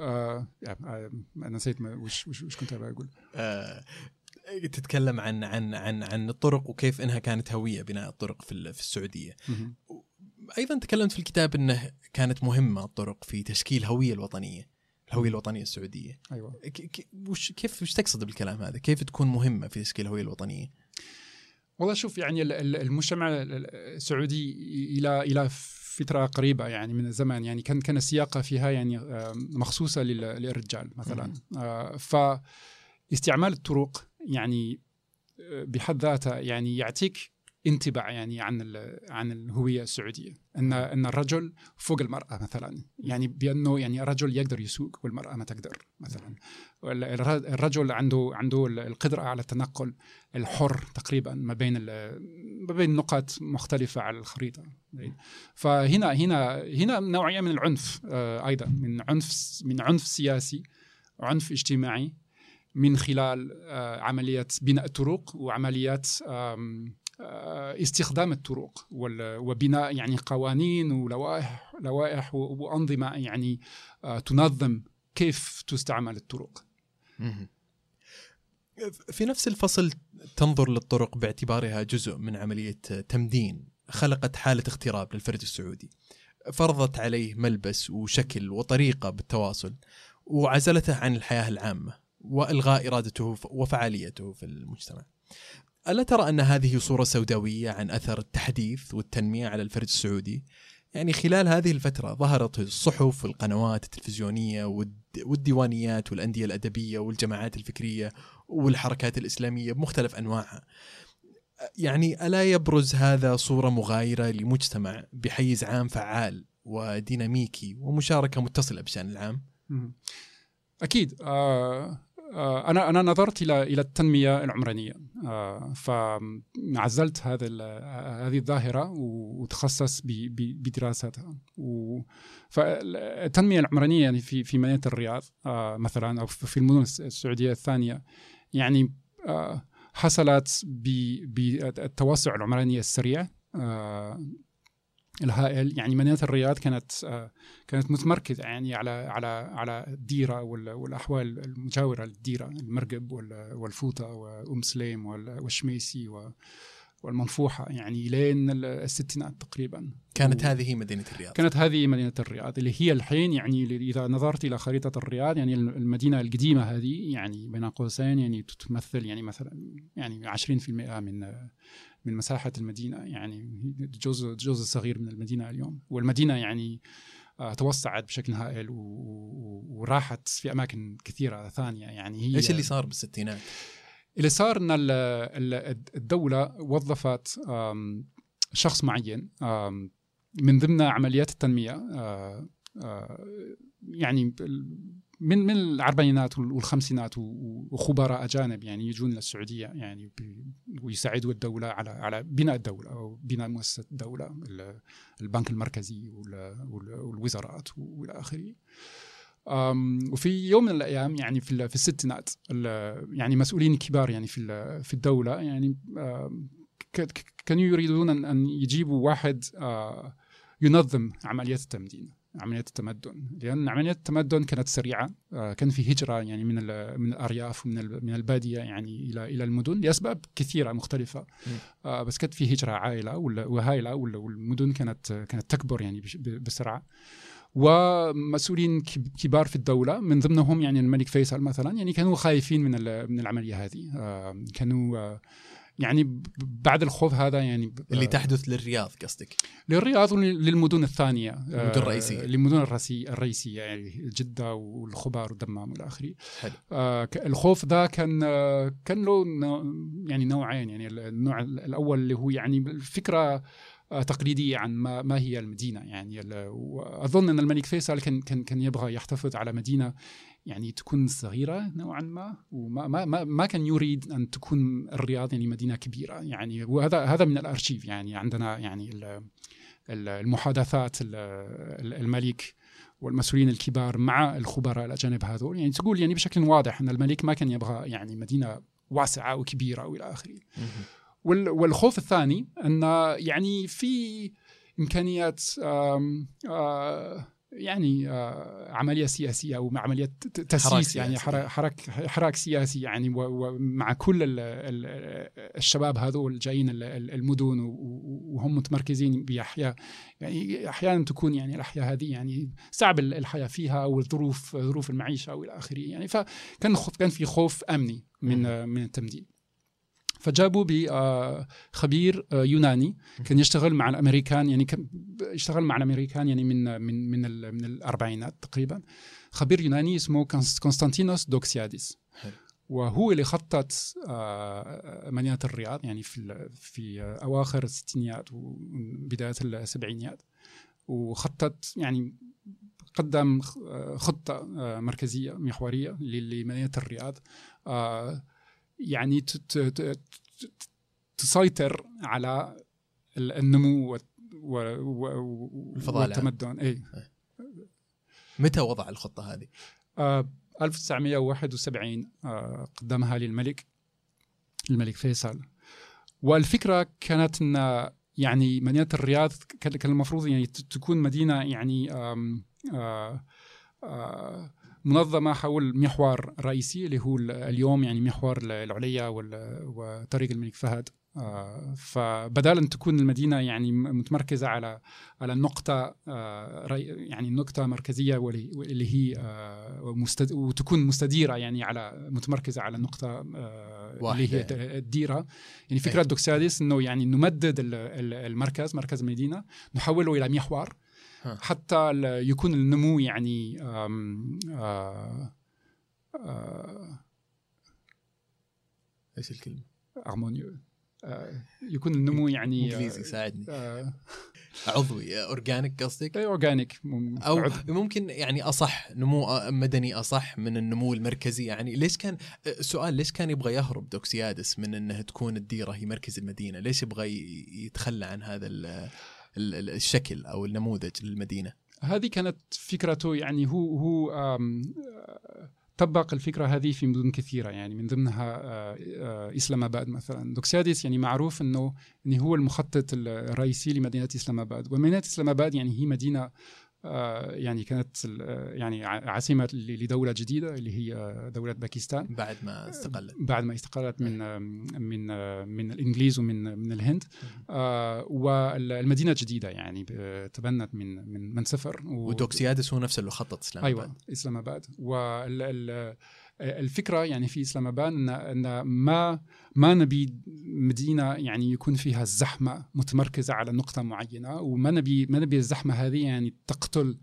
آه، آه، أنا نسيت وش وش كنت آه، تتكلم عن عن عن عن الطرق وكيف إنها كانت هوية بناء الطرق في في السعودية. أيضا تكلمت في الكتاب إنه كانت مهمة الطرق في تشكيل الهويه الوطنية، الهوية الوطنية السعودية. أيوه ك- ك- وش كيف وش تقصد بالكلام هذا؟ كيف تكون مهمة في تشكيل الهوية الوطنية؟ والله شوف يعني ال- ال- المجتمع السعودي إلى إلى فترة قريبة يعني من الزمان يعني كان كان السياقة فيها يعني آه، مخصوصة لل- للرجال مثلا آه، فاستعمال الطرق يعني آه، بحد ذاتها يعني يعطيك انطباع يعني عن عن الهوية السعودية. إن إن الرجل فوق المرأة مثلا. يعني بأنه يعني الرجل يقدر يسوق والمرأة ما تقدر مثلا. الرجل عنده عنده القدرة على التنقل الحر تقريبا ما بين ما بين نقاط مختلفة على الخريطة. فهنا هنا هنا نوعية من العنف آه، أيضا من عنف من عنف سياسي عنف اجتماعي من خلال آه، عمليات بناء الطرق وعمليات استخدام الطرق وبناء يعني قوانين ولوائح لوائح وأنظمة يعني آه، تنظم كيف تستعمل الطرق. في نفس الفصل تنظر للطرق باعتبارها جزء من عملية تمدين خلقت حالة اغتراب للفرد السعودي. فرضت عليه ملبس وشكل وطريقة بالتواصل وعزلته عن الحياة العامة وإلغاء إرادته وفعاليته في المجتمع. ألا ترى أن هذه صورة سوداوية عن أثر التحديث والتنمية على الفرد السعودي؟ يعني خلال هذه الفترة ظهرت الصحف والقنوات التلفزيونية والد- والديوانيات والأندية الأدبية والجماعات الفكرية والحركات الإسلامية بمختلف أنواعها. يعني ألا يبرز هذا صورة مغايرة لمجتمع بحيز عام فعال وديناميكي ومشاركة متصلة بشأن العام؟ آه آه أنا أنا نظرت إلى إلى التنمية العمرانية. آه فعزلت هذا هذه الظاهرة وتخصص بدراستها. فالتنمية العمرانية يعني في في مدينة الرياض آه مثلا أو في المدن السعودية الثانية يعني آه حصلت بالتوسع العمراني السريع. آه الهائل يعني مدينة الرياض كانت آه كانت متمركزة يعني على على على الديرة وال- والأحوال المجاورة للديرة المرقب وال- والفوطة وأم سليم وال- والشميسي و- والمنفوحة يعني لين ال- الستينات تقريبا. كانت و- هذه مدينة الرياض. كانت هذه مدينة الرياض اللي هي الحين يعني إذا نظرت إلى خريطة الرياض يعني المدينة القديمة هذه يعني بين قوسين يعني تمثل يعني مثلا يعني 20% من من مساحة المدينة يعني جزء جزء صغير من المدينة اليوم. والمدينة يعني آه، توسعت بشكل هائل وراحت في أماكن كثيرة ثانية يعني هي إيش اللي صار بالستينات؟ اللي صار إن ال- ال- الدولة وظفت شخص معين من ضمن عمليات التنمية آه، آه، يعني من من الأربعينات وال- والخمسينات وخبراء أجانب يعني يجون للسعوديه يعني ويساعدوا الدولة على على بناء الدولة أو بناء مؤسسة الدولة ال- البنك المركزي وال- وال- والوزارات والى آخره. وفي يوم من الأيام يعني في في الستينات ال- يعني مسؤولين كبار يعني في في الدولة يعني كانوا يريدون أن يجيبوا واحد ينظم عمليات التمدين عمليات التمدن. لأن عمليات التمدن كانت سريعة كان في هجرة يعني من من الأرياف ومن من البادية يعني إلى إلى المدن لأسباب كثيرة مختلفة. بس كانت في هجرة عائلة وهائله والمدن كانت كانت تكبر يعني بسرعة. ومسؤولين كب- كبار في الدولة من ضمنهم يعني الملك فيصل مثلا يعني كانوا خايفين من من العملية هذه آه، كانوا آه، يعني بعد الخوف هذا يعني اللي تحدث للرياض قصدك للرياض وللمدن الثانية آه، المدن الرئيسية. للمدن الرئيسيه الرئيسية يعني جدة والخبار والدمام والى آخره. آه، الخوف ذا كان كان له يعني نوعين يعني النوع الأول اللي هو يعني الفكرة تقليدية عن ما ما هي المدينة. يعني وأظن أن الملك فيصل كان كان كان يبغى يحتفظ على مدينة يعني تكون صغيرة نوعا ما وما ما ما, ما كان يريد أن تكون الرياض يعني مدينة كبيرة. يعني وهذا هذا من الأرشيف. يعني عندنا يعني ال- المحادثات الملك والمسؤولين الكبار مع الخبراء الاجانب هذول. يعني تقول يعني بشكل واضح أن الملك ما كان يبغى يعني مدينة واسعة وكبيرة وإلى آخره. والخوف الثاني أن يعني في إمكانيات يعني عملية سياسية أو عملية تسييس يعني حرك حراك سياسي يعني ومع كل الشباب هذول جايين المدن وهم متمركزين بأحياء يعني أحيانا تكون يعني الأحياء هذه يعني صعب الحياة فيها أو الظروف ظروف المعيشة والى آخره يعني فكان كان في خوف أمني من من التمديد. فجابوا بخبير آه، يوناني كان يشتغل مع الأمريكان يعني كان يشتغل مع الأمريكان يعني من من من من الأربعينات تقريبا. خبير يوناني اسمه كونستانتينوس دوكسيادس. وهو اللي خطط آه، مدينة الرياض يعني في في أواخر الستينيات وبدايه السبعينيات. وخطط يعني قدم خطة آه، مركزية محورية لمدينة الرياض. يعني تسيطر على النمو والتمدن. اي متى وضع الخطة هذه؟ آه 1971 آه قدمها للملك الملك فيصل. والفكرة كانت إن يعني مدينة الرياض كان المفروض يعني تكون مدينة يعني آم آه آه منظمة حول محور رئيسي اللي هو اليوم يعني محور العليا وطريق الملك فهد. آه، فبدال ان تكون المدينة يعني متمركزة على على نقطة آه، يعني نقطة مركزية واللي هي آه، وتكون مستديرة يعني على متمركزة على نقطه اللي هي الديرة. يعني فكرة دوكساديس إنه يعني نمدد المركز مركز المدينة نحوله إلى محور. حتى يكون النمو يعني آم إيش الكلمة؟ harmonious يكون النمو يعني إنجليزي ساعدني عضوي organic قصدك؟ اي organic أو عضو. ممكن يعني أصح نمو مدني أصح من النمو المركزي يعني ليش كان سؤال ليش كان يبغى يهرب دوكسيادس من إنها تكون الديرة هي مركز المدينة؟ ليش يبغى يتخلى عن هذا الشكل أو النموذج للمدينة. هذه كانت فكرته يعني هو هو طبق الفكرة هذه في مدن كثيرة يعني من ضمنها آه، آه، إسلام آباد مثلا. دوكسياديس يعني معروف يعني هو المخطط الرئيسي لمدينة إسلام آباد. ومدينة إسلام آباد يعني هي مدينة آه، يعني كانت آه، يعني عاصمة لدولة جديدة اللي هي آه، دولة باكستان. بعد ما استقلت. بعد ما استقلت من من من الإنجليز ومن من الهند. والمدينة جديدة يعني تبنت من من من صفر ودوكسيادس هو نفسه اللي خطط إسلام أيوة إسلام آباد. وال الفكرة يعني في إسلام اباد ان أن ما ما نبي مدينة يعني يكون فيها الزحمه متمركزة على نقطة معينة وما نبي ما نبي الزحمة هذه يعني تقتل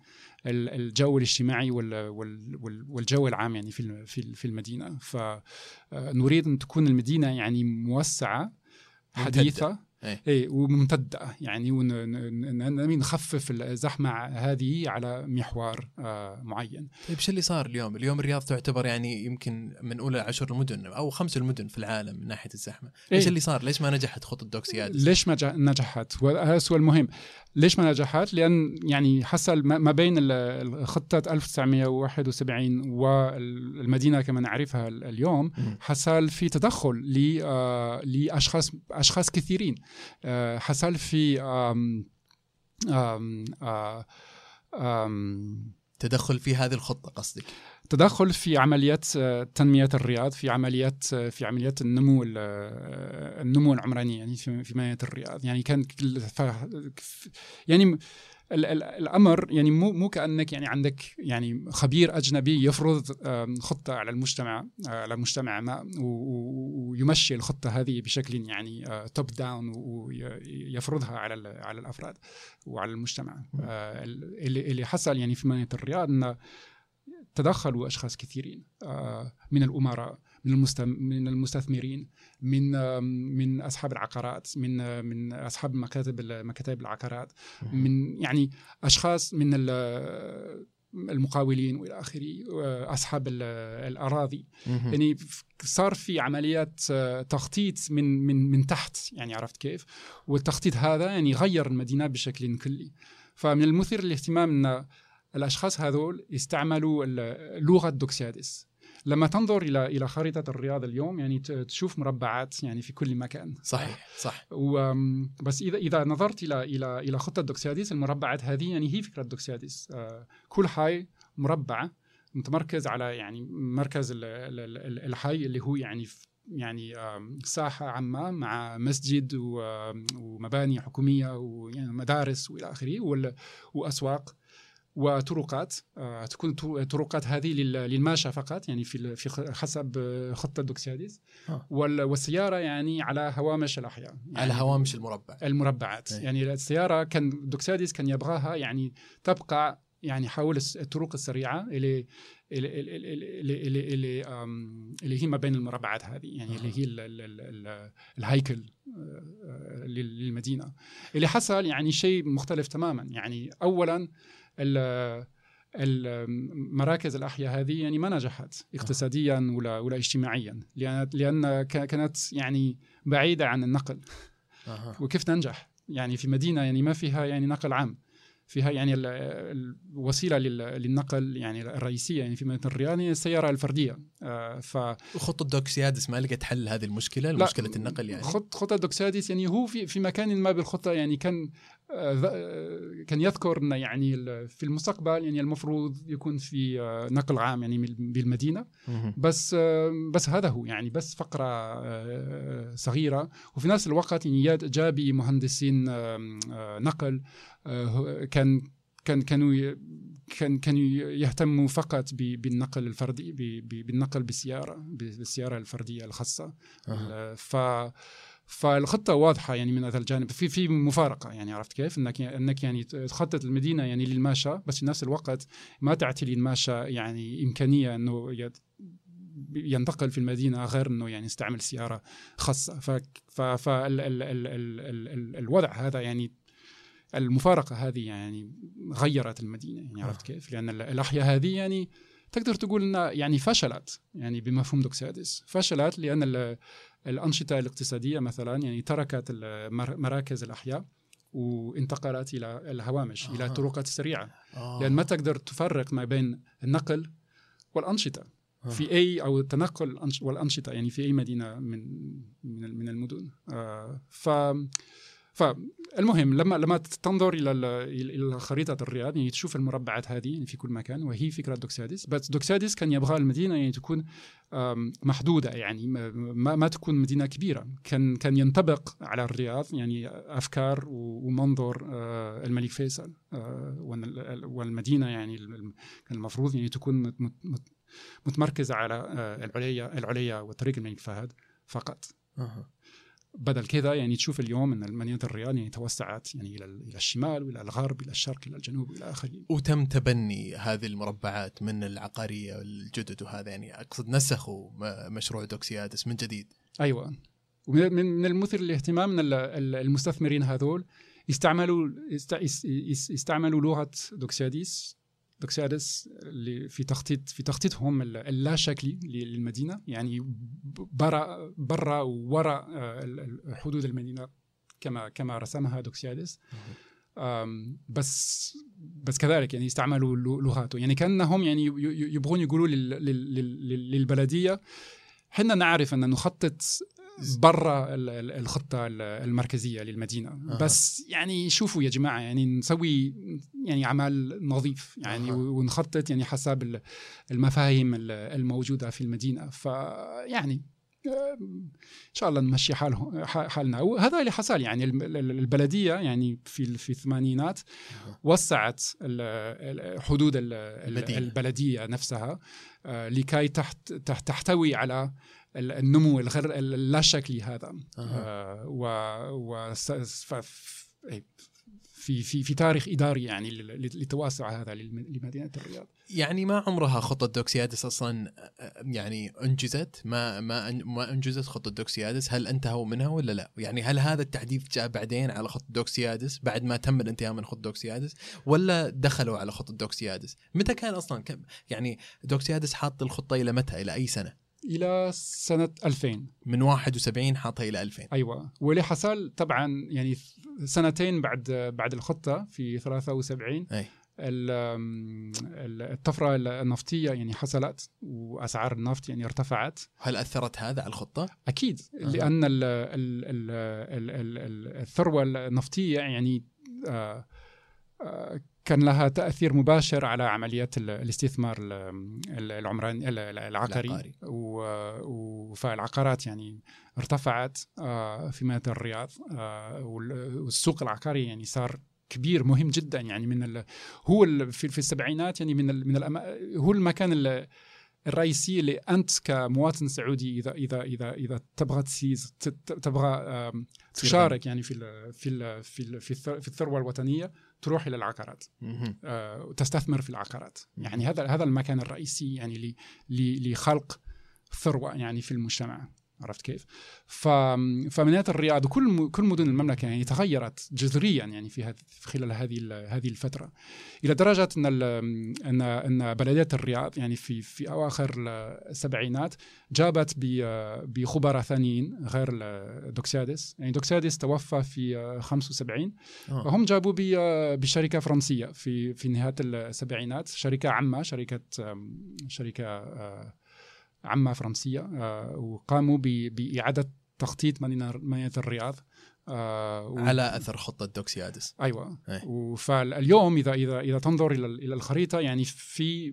الجو الاجتماعي والجو العام يعني في في المدينة. فنريد أن تكون المدينة يعني موسعة حديثة إيه, إيه وممتدة يعني نخفف الزحمة هذه على محور آه معين. طيب شو اللي صار اليوم؟ اليوم الرياض تعتبر يعني يمكن من أولى عشر المدن أو خمس المدن في العالم من ناحية الزحمة. إيش إيه؟ اللي صار؟ ليش ما نجحت خطه دوكسيادس؟ ليش ما نجحت؟ وهذا السؤال المهم. ليش ما نجحت؟ لأن يعني حصل ما بين خطه 1971 والمدينة كما نعرفها اليوم حصل في تدخل آه، لأشخاص أشخاص كثيرين. آه، حصل في آم آم آه، آم تدخل في هذه الخطة قصدك؟ تدخل في عمليات تنمية الرياض في عمليات في عمليات النمو النمو العمراني يعني في مدينه الرياض. يعني كان يعني الأمر يعني مو مو كأنك يعني عندك يعني خبير أجنبي يفرض خطة على المجتمع على مجتمع ما ويمشي الخطة هذه بشكل يعني توب داون ويفرضها على على الأفراد وعلى المجتمع. آه، اللي حصل يعني في مدينه الرياض انه تدخلوا أشخاص كثيرين آه، من الأمراء من من المستثمرين من من أصحاب العقارات من من أصحاب مكاتب مكاتب العقارات من يعني أشخاص من المقاولين وإلى آخره أصحاب ال- الأراضي. يعني صار في عمليات آه، تخطيط من من من تحت يعني عرفت كيف؟ والتخطيط هذا يعني غير المدينة بشكل كلي. فمن المثير للاهتمام إن الأشخاص هذول استعملوا ال- لغة دوكسيادس لما تنظر إلى إلى خريطة الرياض اليوم يعني تشوف مربعات يعني في كل مكان. صحيح صح. و بس اذا إذا نظرت إلى إلى إلى خطة دوكسياديس المربعات هذه يعني هي فكرة دوكسياديس. آه، كل حي مربع متمركز على يعني مركز ال- ال- ال- الحي اللي هو يعني يعني آم، ساحة عامة مع مسجد آم، ومباني حكومية ويعني مدارس وإلى آخره وال- وأسواق وطرقات آه، تكون طر- طرقات هذه لل- للماشى فقط يعني في في حسب خطة دوكسياديس آه. وال- والسيارة يعني على هوامش الأحياء يعني على هوامش المربع. المربعات. أي. يعني السيارة كان دوكسياديس كان يبغاها يعني تبقى يعني حول الطرق السريعة اللي اللي اللي, اللي, اللي, اللي, آم، اللي هي ما بين المربعات هذه يعني اللي هي ال ال ال ال الهيكل آه، لل- للمدينة. اللي حصل يعني شيء مختلف تماما. يعني اولا ال- المراكز الأحياء هذه يعني ما نجحت اقتصاديا ولا ولا اجتماعيا لأن لأن كانت يعني بعيدة عن النقل. وكيف تنجح؟ يعني في مدينة يعني ما فيها يعني نقل عام. فيها يعني ال- الوسيله لل- للنقل يعني الرئيسية يعني في مدينة الرياض هي السيارة الفردية. آه، ف وخطة دوكسيادس ما لقت حل هذه المشكلة لا، مشكلة النقل يعني؟ خط خطة دوكساديس يعني هو في في مكان ما بالخطة يعني كان كان يذكر ان يعني في المستقبل يعني المفروض يكون في آه، نقل عام يعني بالمدينة. بس آه، بس هذا هو يعني بس فقرة آه، صغيرة وفي نفس الوقت يعني جابي مهندسين آه، نقل آه، كان كان كانوا كان كانوا يهتموا فقط بالنقل الفردي بالنقل بالسيارة بالسيارة الفردية الخاصة أها. ف فالخطة واضحة يعني من هذا الجانب. في في مفارقة يعني عرفت كيف؟ انك إنك يعني تخطط المدينة يعني للماشى بس في نفس الوقت ما تعطي للماشى يعني إمكانية إنه ينتقل في المدينة غير إنه يعني يستعمل سيارة خاصة. ف ف فال ال ال ال ال ال الوضع هذا يعني المفارقة هذه يعني غيرت المدينة يعني عرفت كيف؟ لأن ال- الأحياء هذه يعني تقدر تقول إنها يعني فشلت يعني بمفهوم دوكسادس فشلت لأن ال- الأنشطة الاقتصادية مثلا يعني تركت مراكز الأحياء وانتقلت إلى الهوامش آه. الطرقات السريعة آه. لأن ما تقدر تفرق ما بين النقل والأنشطة آه. في أي أو التنقل الأنش- والأنشطة يعني في أي مدينة من من من المدن آه، ف فالمهم لما لما تنظر إلى ال- إلى خريطة الرياض يعني تشوف المربعات هذه يعني في كل مكان وهي فكرة دوكساديس بس دوكساديس كان يبغى المدينة يعني تكون محدودة يعني ما- ما, تكون مدينة كبيرة. كان كان ينطبق على الرياض يعني أفكار و- ومنظور آه، الملك فيصل آه، والمدينة يعني كان المفروض يعني تكون مت- مت- مت- متمركزة على آه، العليا العليا وطريق الملك فهد فقط. أها. بدل كذا يعني تشوف اليوم إن مدينه الرياض يعني توسعت يعني إلى إلى الشمال وإلى الغرب إلى الشرق إلى الجنوب إلى اخره وتم تبني هذه المربعات من العقارية الجدد وهذا يعني أقصد نسخوا مشروع دوكسيادس من جديد. أيوه. ومن من من المثير للاهتمام إن ال- ال- المستثمرين هذول است- استعملوا لغة دوكسياديس دوكسيادس اللي في تخطيط في تخطيطهم ال- اللا شكلي للمدينة. يعني برا برا ووراء آه، حدود المدينة كما كما رسمها دوكسيادس بس بس كذلك يعني استعملوا لو- لغاته يعني كأنهم يعني يبغون يقولوا لل- لل- لل- للبلدية حنا نعرف أن نخطط برا ال- ال- الخطة ال- المركزية للمدينة أها. بس يعني شوفوا يا جماعة يعني نسوي يعني اعمال نظيف يعني أها. ونخطط يعني حسب ال- المفاهيم ال- الموجودة في المدينة فيعني آه، إن شاء الله نمشي حاله ح- حالنا وهذا اللي حصل يعني البلدية يعني في في الثمانينات. وسعت حدود. البلدية نفسها آه، لكي تحت تحت- تحتوي على النمو الغير اللا شكلي هذا. آه، و و إيه، في في في تاريخ إداري يعني لتوسع هذا لمدينة الرياض. يعني ما عمرها خطة دوكسيادس أصلا يعني أنجزت؟ ما ما ما أنجزت خطة دوكسيادس؟ هل انتهوا منها ولا لا؟ يعني هل هذا التحديث جاء بعدين على خطة دوكسيادس بعد ما تم الانتهاء من خطة دوكسيادس؟ ولا دخلوا على خطة دوكسيادس؟ متى كان أصلا؟ يعني دوكسيادس حاط الخطة إلى متى؟ إلى أي سنة؟ إلى سنة 2000 من 71 حاطها إلى 2000 أيوه. واللي حصل طبعا يعني سنتين بعد بعد الخطة في 73 أي. الطفرة النفطية يعني حصلت وأسعار النفط يعني ارتفعت. هل أثرت هذا على الخطة؟ أكيد. أه. لأن الثروة النفطية يعني آه، كان لها تأثير مباشر على عمليات الاستثمار العمراني العقاري. فالعقارات يعني ارتفعت آه، في مدينه الرياض والسوق العقاري يعني صار كبير مهم جدا. يعني من هو في, في السبعينات يعني من ال من هو المكان الرئيسي اللي انت كمواطن سعودي اذا اذا اذا إذا تبغى تسيز تبغى تشارك يعني في ال في ال في ال في الثروة الوطنية تروح إلى العقارات آه وتستثمر في العقارات. يعني هذا هذا المكان الرئيسي يعني لخلق ثروة يعني في المجتمع. عرفت كيف؟ ف فمدينه الرياض وكل كل مدن المملكة يعني تغيرت جذريا يعني في خلال هذه هذه الفترة إلى درجة أن أن أن بلديه الرياض يعني في في أواخر السبعينات جابت بخبراء ثانيين غير دوكسيادس يعني دوكسيادس توفى في 75 آه. وهم جابوا بشركة فرنسية في في نهاية السبعينات شركة عامة شركة شركة آه، عامة فرنسية آه، وقاموا بإعادة تخطيط مدينه الرياض آه و... على أثر خطة دوكسيادس. أيوه. أي. فاليوم اذا اذا إذا تنظر إلى إلى الخريطة يعني في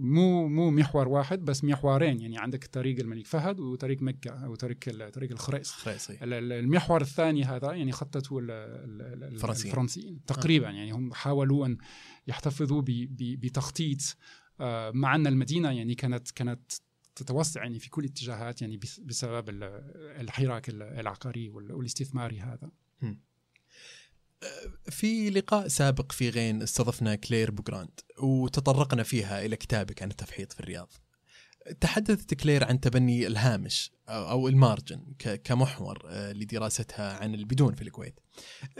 مو مو محور واحد بس محورين. يعني عندك طريق الملك فهد وطريق مكة أو طريق طريق الخريص. خريصي. المحور الثاني هذا يعني خطته الفرنسيين. الفرنسيين تقريبا. يعني هم حاولوا أن يحتفظوا بتخطيط آه، مع ان المدينة. يعني كانت كانت تتوسع يعني في كل الاتجاهات يعني بسبب الحراك العقاري والاستثماري هذا. في لقاء سابق في غين استضفنا كلير بوغراند وتطرقنا فيها إلى كتابك عن التفحيط في الرياض. تحدثت كلير عن تبني الهامش أو ال margin كمحور آه، لدراستها عن البدون في الكويت.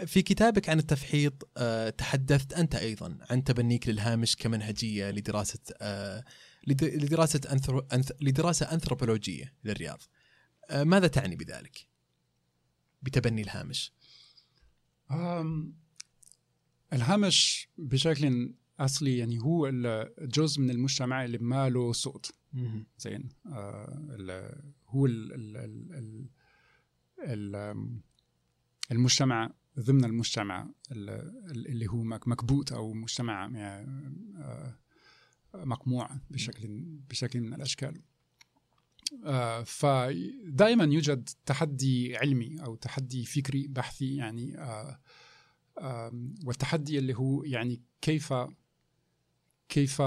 في كتابك عن التفحيط آه، تحدثت أنت أيضا عن تبنيك للهامش كمنهجية لدراسة لدراسة أنثرو... أنث... لدراسة أنثروبولوجية للرياض. آه، ماذا تعني بذلك؟ بتبني الهامش. أم... الهامش بشكل أصلي يعني هو جزء من المجتمع اللي ما له صوت زين. آه هو ال ال ال ال المجتمع ضمن المجتمع اللي هو مكبوت أو مجتمع يعني آه مقموع بشكل بشكل من الأشكال. آه، فدائما يوجد تحدي علمي أو تحدي فكري بحثي يعني آه، والتحدي اللي هو يعني كيف كيف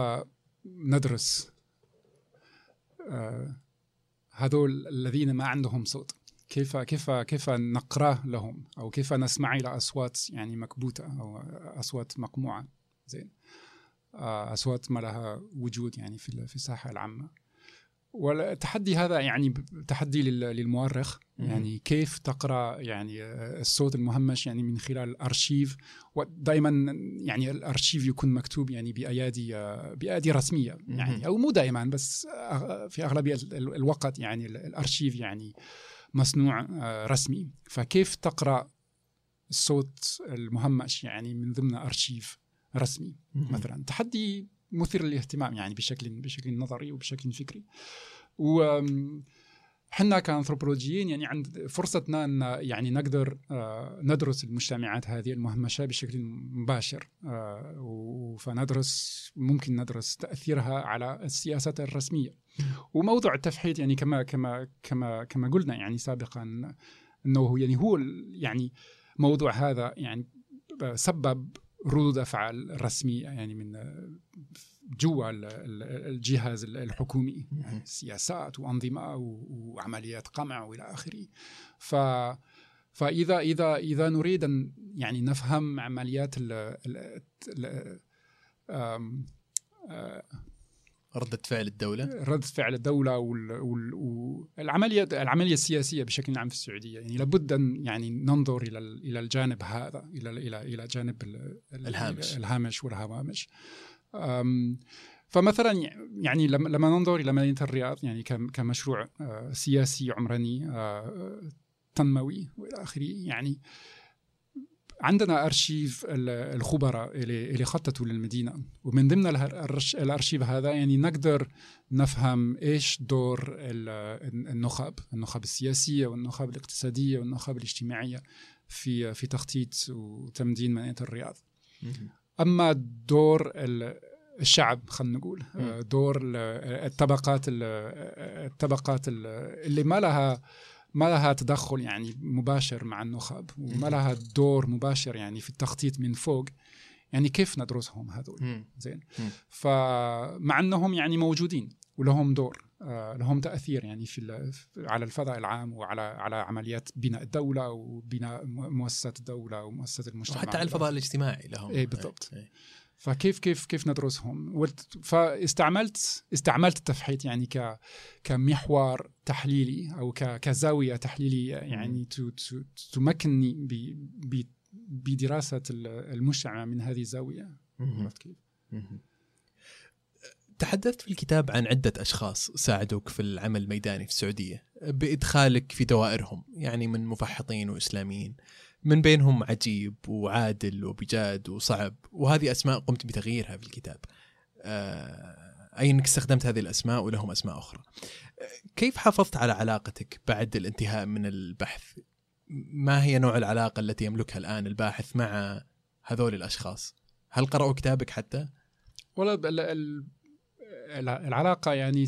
ندرس آه، هذول الذين ما عندهم صوت. كيف كيف كيف نقرأ لهم أو كيف نسمع إلى أصوات يعني مكبوتة أو أصوات مقموعة. زين. أصوات ما لها وجود يعني في في الساحه العامة. والتحدي هذا يعني تحدي للمؤرخ. يعني كيف تقرأ يعني الصوت المهمش يعني من خلال الأرشيف؟ ودائما يعني الأرشيف يكون مكتوب يعني بأيادي بأيادي رسمية يعني أو مو دائما بس في أغلبية الوقت يعني الأرشيف يعني مصنوع آه، رسمي. فكيف تقرأ الصوت المهمش يعني من ضمن ارشيف رسمي مثلا. تحدي مثير للاهتمام يعني بشكل بشكل نظري وبشكل فكري. و حنا كأنثروبولوجيين يعني عند فرصتنا أن يعني نقدر آه، ندرس المجتمعات هذه المهمشة بشكل مباشر آه، فندرس ممكن ندرس تأثيرها على السياسات الرسمية. وموضوع التفحيط يعني كما كما كما كما قلنا يعني سابقا أنه يعني هو يعني موضوع هذا يعني سبب ردود أفعال رسمية يعني من جوا الجهاز الحكومي يعني سياسات وأنظمة وعمليات قمع وإلى آخره. ف فاذا اذا إذا نريد أن يعني نفهم عمليات ال ال ال آم، ردة فعل الدولة؟ ردة فعل الدولة والعملية العملية السياسية بشكل عام في السعودية. يعني لابد أن يعني ننظر إلى إلى الجانب هذا إلى إلى إلى جانب ال- ال- الهامش. الهامش والهوامش. أم، فمثلا يعني لما ننظر إلى مدينة الرياض يعني كم- كمشروع آه، سياسي عمراني آه، تنموي وإلى آخره يعني عندنا أرشيف ال- الخبراء اللي اللي خططوا للمدينة ومن ضمن الأرشيف هذا يعني نقدر نفهم إيش دور ال- النخب النخب السياسية والنخب الاقتصادية والنخب الاجتماعية في في تخطيط وتمدين مدينة الرياض. أما دور ال- الشعب خلينا نقول. دور ال- الطبقات ال- الطبقات ال- اللي ما لها ما لها تدخل يعني مباشر مع النخب وما. لها دور مباشر يعني في التخطيط من فوق يعني كيف ندرسهم هذول. زين. فمع انهم يعني موجودين ولهم دور آه، لهم تأثير يعني في على الفضاء العام وعلى على عمليات بناء الدولة وبناء مؤ- مؤسسات الدولة ومؤسسات المجتمع وحتى على الفضاء الاجتماعي لهم إيه بالضبط. إيه. فكيف كيف كيف ندرسهم؟ فاستعملت استعملت التفحيط يعني ك كمحور تحليلي أو كزاوية تحليلية يعني تمكنني بدراسة ال- المجتمع من هذه الزاوية. عرفت كيف؟ تحدثت في الكتاب عن عدة أشخاص ساعدوك في العمل الميداني في السعودية بإدخالك في دوائرهم يعني من مفحطين وإسلاميين. من بينهم عجيب وعادل وبجاد وصعب وهذه أسماء قمت بتغييرها في الكتاب. آه، أي أنك استخدمت هذه الأسماء ولهم أسماء أخرى. كيف حافظت على علاقتك بعد الانتهاء من البحث؟ ما هي نوع العلاقة التي يملكها الآن الباحث مع هذول الأشخاص؟ هل قرأوا كتابك حتى؟ ولا ال- ال- ال- العلاقة يعني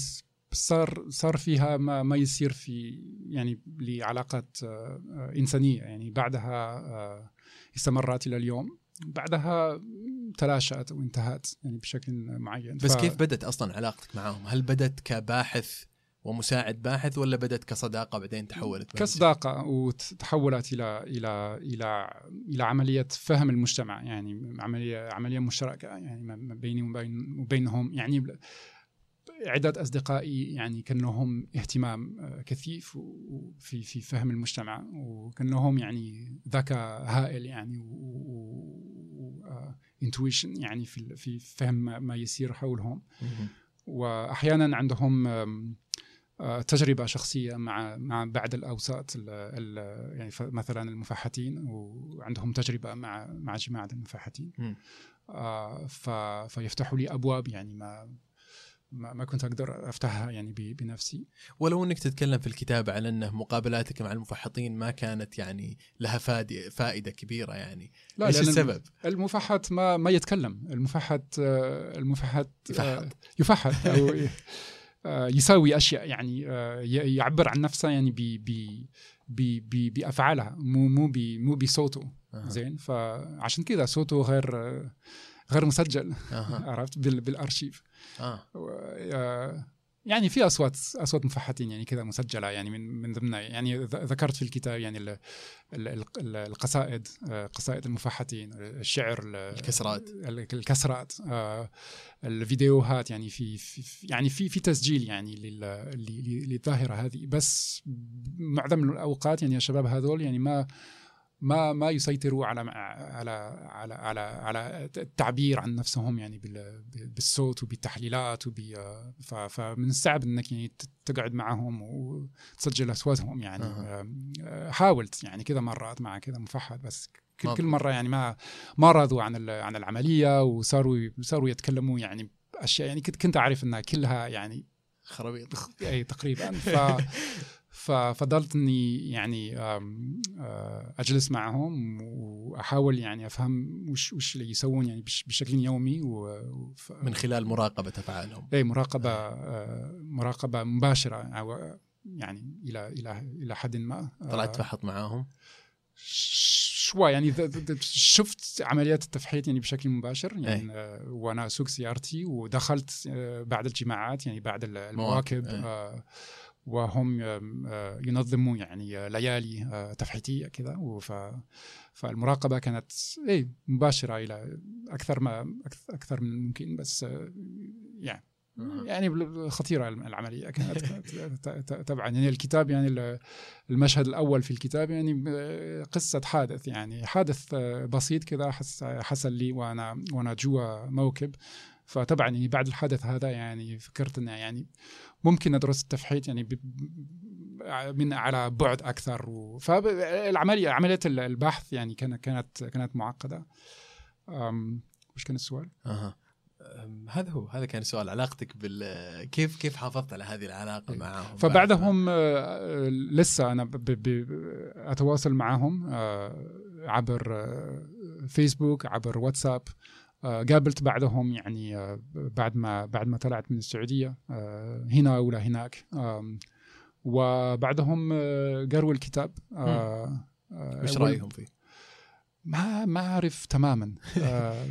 صار صار فيها ما ما يصير في يعني لعلاقات آه، آه، إنسانية. يعني بعدها آه، استمرت إلى اليوم. بعدها تلاشت وانتهت يعني بشكل معين. بس كيف بدت أصلا علاقتك معهم؟ هل بدت كباحث ومساعد باحث ولا بدت كصداقة بعدين تحولت كصداقة وتحولت إلى إلى إلى إلى عملية فهم المجتمع. يعني عملية عملية مشتركة. يعني ما ما بيني وبين وبينهم. يعني عدة أصدقائي يعني كان لهم اهتمام آه، كثيف في في فهم المجتمع وكان لهم يعني ذكاء هائل يعني و انتويشن يعني في في فهم ما- يصير حولهم مهم. وأحيانا عندهم آه، تجربة شخصية مع مع بعض الأوساط ال- ال- يعني مثلا المفحتين وعندهم تجربة مع مع جماعة المفحتين. آه، فيفتحوا لي أبواب يعني ما ما, ما كنت أقدر أفتحها يعني بنفسي ولو إنك تتكلم في الكتاب على إنه مقابلاتك مع المفحطين ما كانت يعني لها فائدة كبيرة يعني إيش لأن السبب؟ المفحت ما ما يتكلم المفحت آه، المفحت آه، يفحط. يفحط أو آه، يساوي أشياء يعني يعبر عن نفسه يعني ب ب ب ب بافعالها مو مو مو بصوته. زين فعشان كذا صوته غير غير مسجل. عرفت بال- بالأرشيف آه. آه، يعني في أصوات أصوات مفحتين يعني كذا مسجلة يعني من من ضمنها يعني ذكرت في الكتاب يعني ال- ال- ال- القصائد آه، قصائد المفحتين الشعر ال- الكسرات. ال- الكسرات الفيديوهات يعني في, في يعني في في تسجيل يعني للظاهرة هذه بس معظم الأوقات يعني الشباب هذول يعني ما ما ما يسيطروا على على على على على التعبير عن نفسهم يعني بال- بالصوت وبالتحليلات وب فمن الصعب إنك يعني تقعد معهم وتسجل أصواتهم يعني. آه، حاولت يعني كذا مرات مع كذا مفحط بس كل كل مرة يعني ما ما رضوا عن عن العملية وصاروا صاروا يتكلموا يعني اشياء يعني كنت كنت أعرف إنها كلها يعني خرابيط. أي تقريبا. ف ففضلت اني يعني آه، أجلس معهم وأحاول يعني أفهم وش وش اللي يسوون يعني بش- بشكل يومي و و- ف- من خلال مراقبة أفعالهم اي مراقبة آه، مراقبة مباشرة أو يعني إلى إلى إلى حد ما طلعت آه، تفحط معاهم شوي يعني شفت عمليات التفحيط يعني بشكل مباشر يعني أي. آه، وأنا أسوق سيارتي ودخلت آه، بعد الجماعات يعني بعد ال- مواكب، المواكب أي. آه، وهم آه، ينظموا يعني ليالي آه، تفحيطيه كذا. فالمراقبة كانت اي مباشرة إلى أكثر ما أكثر من ممكن بس آه، يعني يعني خطيرة العملية كانت طبعا يعني الكتاب يعني ال- المشهد الأول في الكتاب يعني آه، قصة حادث يعني حادث آه، بسيط كذا حصل لي وأنا وأنا جوا موكب. فطبعا يعني بعد الحدث هذا يعني فكرت إنه يعني ممكن أدرس التفحيط يعني من على بعد أكثر. و- فالعمليه عملية البحث يعني كانت كانت كانت معقدة. وش كان السؤال؟ أم، هذا هو هذا كان سؤال علاقتك بال كيف كيف حافظت على هذه العلاقة إيه. معهم؟ فبعدهم آه، آه، لسه أنا ب- ب- ب- أتواصل معهم آه، عبر آه، فيسبوك عبر واتساب آه، قابلت بعدهم يعني آه، بعد ما بعد ما طلعت من السعودية آه، هنا ولا هناك. وبعدهم آه، قروا الكتاب. آه، آه، وال- رأيهم فيه؟ ما ما أعرف تماما. آه،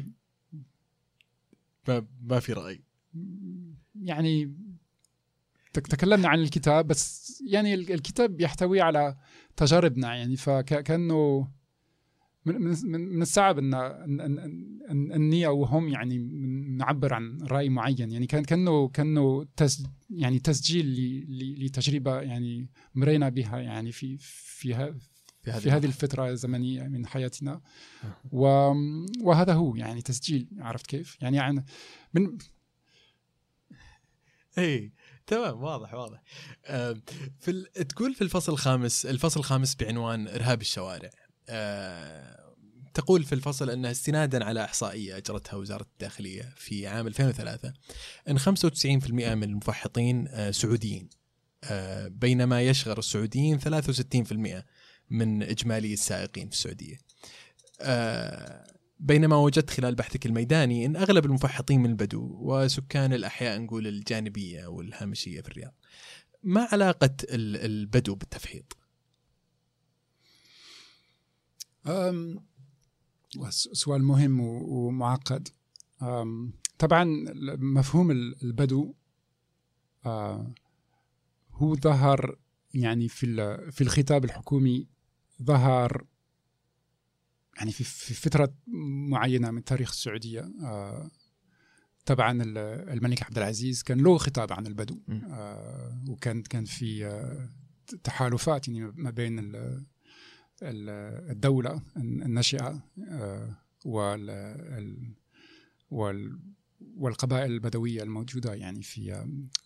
ما, ما في رأي. يعني تك- تكلمنا عن الكتاب بس يعني ال- الكتاب يحتوي على تجاربنا يعني فكانه من من من من الصعب إن إن إن إن اني أو هم يعني نعبر عن رأي معين يعني كان كأنه كأنه تس يعني تسجيل لتجربة يعني مرينا بها يعني في في في هذه في هذه الفترة الزمنية من حياتنا. وهذا هو يعني تسجيل عرفت كيف؟ يعني عن من اي تمام واضح واضح أم، في. تقول في الفصل الخامس الفصل الخامس بعنوان إرهاب الشوارع أه، تقول في الفصل أنها استنادا على إحصائية أجرتها وزارة الداخلية في عام 2003 أن 95% من المفحطين أه، سعوديين أه، بينما يشغل السعوديين 63% من إجمالي السائقين في السعودية. أه، بينما وجدت خلال بحثك الميداني أن أغلب المفحطين من البدو وسكان الأحياء نقول الجانبية والهامشية في الرياض. ما علاقة ال- البدو بالتفحيط؟ أم... س- سؤال مهم ومعقد. طبعا مفهوم ال- البدو آه، هو ظهر يعني في في الخطاب الحكومي ظهر يعني في في فترة معينة من تاريخ السعودية آه، طبعا ال- الملك عبد العزيز كان له خطاب عن البدو. آه، وكان كان في تحالفات يعني ما بين الدولة الناشئة آه، وال ال- وال- والقبائل البدوية الموجودة يعني في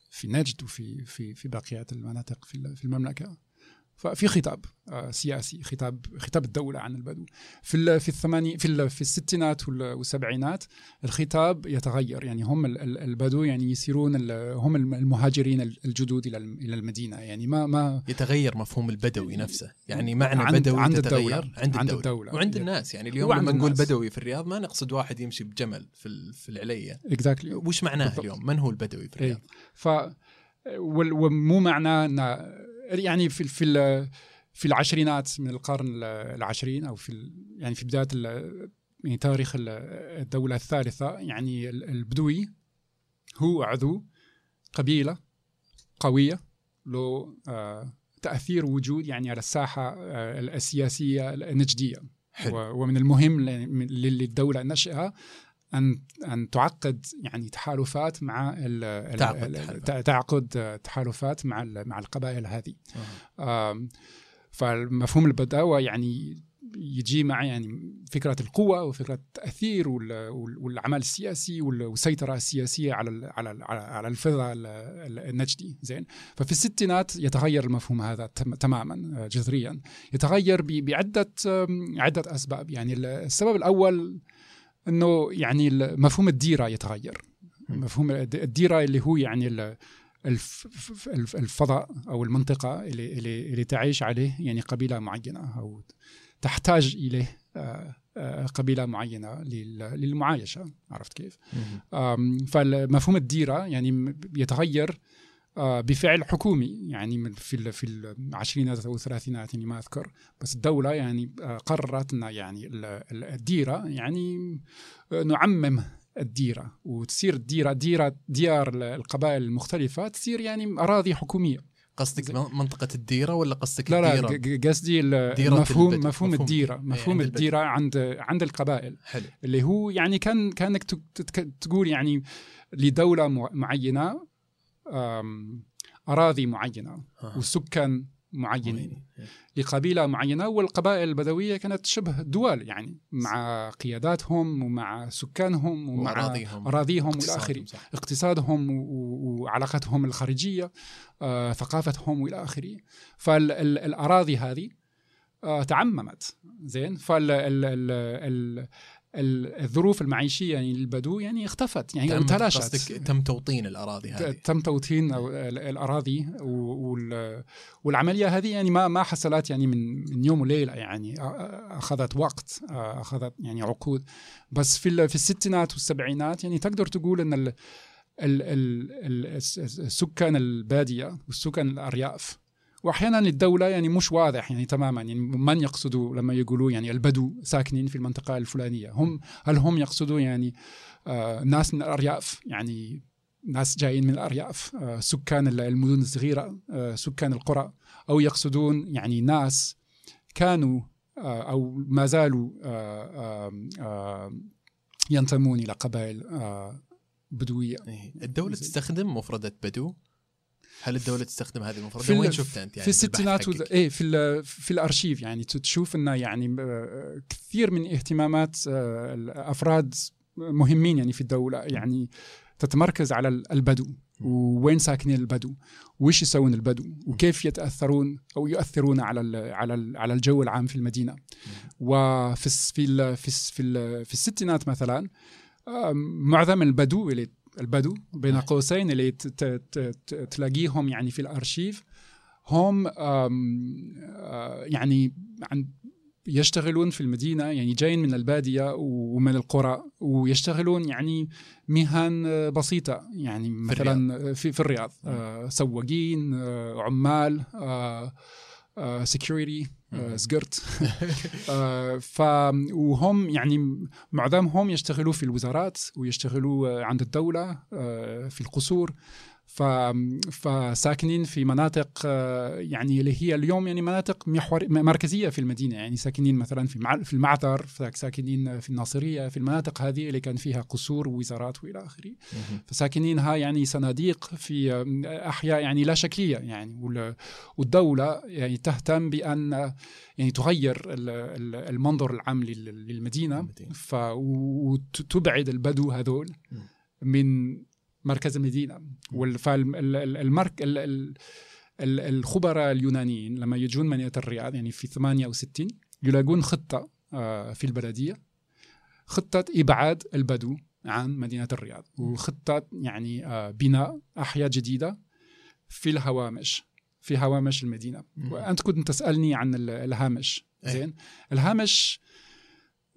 في نجد وفي في في بقية المناطق في المملكة. ففي خطاب آه، سياسي خطاب خطاب الدولة عن البدو في في الثماني في في الستينات وال- والسبعينات الخطاب يتغير يعني هم ال- ال- البدو يعني يصيرون هم الم- المهاجرين الجدد إلى إلى المدينة يعني ما ما يتغير مفهوم البدوي نفسه، يعني معنى عند- بدوي عند تتغير الدولة. عند عند الدولة. وعند إيه. الناس يعني اليوم لما نقول. بدوي في الرياض ما نقصد واحد يمشي بجمل في في العليه، اكزاكتلي وش معناه بالضبط. اليوم؟ من هو البدوي في الرياض؟ إيه. ف ومو معناه إن يعني في في في العشرينات من القرن ال- العشرين أو في يعني في بداية يعني تاريخ ال- الدولة الثالثة يعني ال- البدوي هو عضو قبيلة قوية له آه، تأثير وجود يعني على الساحة آه، السياسية النجدية حلو. و- ومن المهم للدولة الناشئه أن أن تعقد يعني تحالفات مع ال تعقد ال- تحالفات. تعقد تحالفات مع مع القبائل هذه. آه. فالمفهوم البداوة يعني يجي مع يعني وفكرة التأثير وال- وال- والعمل السياسي وال- والسيطرة السياسية على على على الفضاء ال- ال- النجدي. زين. ففي الستينات يتغير المفهوم هذا تم- تماما آه، جذريا. يتغير ب- بعدة آم، عدة أسباب. يعني ال- السبب الأول أنه يعني مفهوم الديرة يتغير. مفهوم الد- الديرة اللي هو يعني الفضاء أو المنطقة اللي اللي, اللي تعيش عليه يعني قبيلة معينة أو تحتاج إليه آه، آه، قبيلة معينة لل- للمعايشة عرفت كيف؟ فمفهوم الديرة يعني يتغير بفعل حكومي. يعني من في ال- في العشرينات أو الثلاثينات يعني ما أذكر. بس الدولة يعني آه، قررت ان يعني ال- ال- الديرة يعني آه، نعمم الديرة. وتصير الديرة ديرة ديار القبائل المختلفة تصير يعني أراضي حكومية. قصدك من- منطقة الديرة ولا قصدك لا لا الديرة؟ ق- قصدي مفهوم. مفهوم مفهوم- الديرة إيه، مفهوم عند. الديرة عند عند القبائل. حلو. اللي هو يعني كان كانك تقول يعني لدولة مع- أراضي معينة آه. وسكان معينين إيه. لقبيلة معينة والقبائل البدوية كانت شبه دول يعني مع قياداتهم ومع سكانهم ومع وأراضيهم أراضيهم والى اقتصادهم، آخره. اقتصادهم وعلاقتهم الخارجية آه، ثقافتهم والى آخره فالاراضي هذه آه، تعممت زين فالظروف المعيشية يعني للبدو يعني اختفت يعني تم قصدك تم توطين الأراضي هذه. تم توطين ال- الأراضي والعملية هذه يعني ما ما حصلت يعني من من يوم وليلة يعني أخذت وقت أخذت يعني عقود. بس في في الستينات والسبعينات يعني تقدر تقول إن ال ال ال ال الس- السكان البادية والسكان الأرياف وأحيانا الدولة يعني مش واضح يعني تماما يعني من يقصدوا لما يقولوا يعني البدو ساكنين في المنطقة الفلانية؟ هم هل هم يقصدوا يعني آه ناس من الأرياف؟ يعني ناس جايين من الأرياف آه سكان المدن الصغيرة آه سكان القرى؟ أو يقصدون يعني ناس كانوا آه أو ما زالوا آه آه آه ينتمون إلى قبائل آه بدوية. إيه. الدولة تستخدم مفردة بدو؟ هل الدولة تستخدم هذه المفردة؟ في ال- وين شفتها أنت يعني في الستينات. حقك؟ إيه في. في الأرشيف يعني تشوف إنه يعني آه، كثير من اهتمامات آه، الأفراد مهمين يعني في الدولة يعني تتمركز على ال- البدو. ووين ساكنين البدو؟ وش يسوون البدو؟ وكيف يتأثرون أو يؤثرون على ال على ال على الجو العام في المدينة؟ وفي في ال في في, ال في الستينات مثلا معظم البدو اللي البدو بين نعم. قوسين اللي تلاقيهم يعني في الأرشيف. هم آه، يعني عن يشتغلون في المدينة يعني جايين من البادية ومن القرى ويشتغلون يعني مهن آه، بسيطة. يعني مثلا في, في الرياض آه، سواقين آه، عمال سكيورتي آه، ف وهم يعني معظمهم يشتغلوا في الوزارات ويشتغلوا آه، عند الدولة آه، في القصور. ف... فساكنين في مناطق آه، يعني اللي هي اليوم يعني مناطق محور مركزية في المدينة يعني ساكنين مثلا في مع... في المعذر ساكنين في الناصرية في المناطق هذه اللي كان فيها قصور ووزارات وإلى آخره. فساكنينها يعني صناديق في آه، أحياء يعني لا شكلية يعني وال- والدولة يعني تهتم بأن يعني تغير ال- ال- المنظر العام لل- للمدينة. ف وتبعد البدو هذول. من مركز المدينة. والمرك الخبراء اليونانيين لما يجون مدينة الرياض يعني في 68 يلاقون خطة آه، في البلدية. خطة إبعاد البدو عن مدينة الرياض. وخطة يعني آه، بناء أحياء جديدة في الهوامش في هوامش المدينة. وأنت كنت تسألني عن ال- الهامش. إيه. زين. الهامش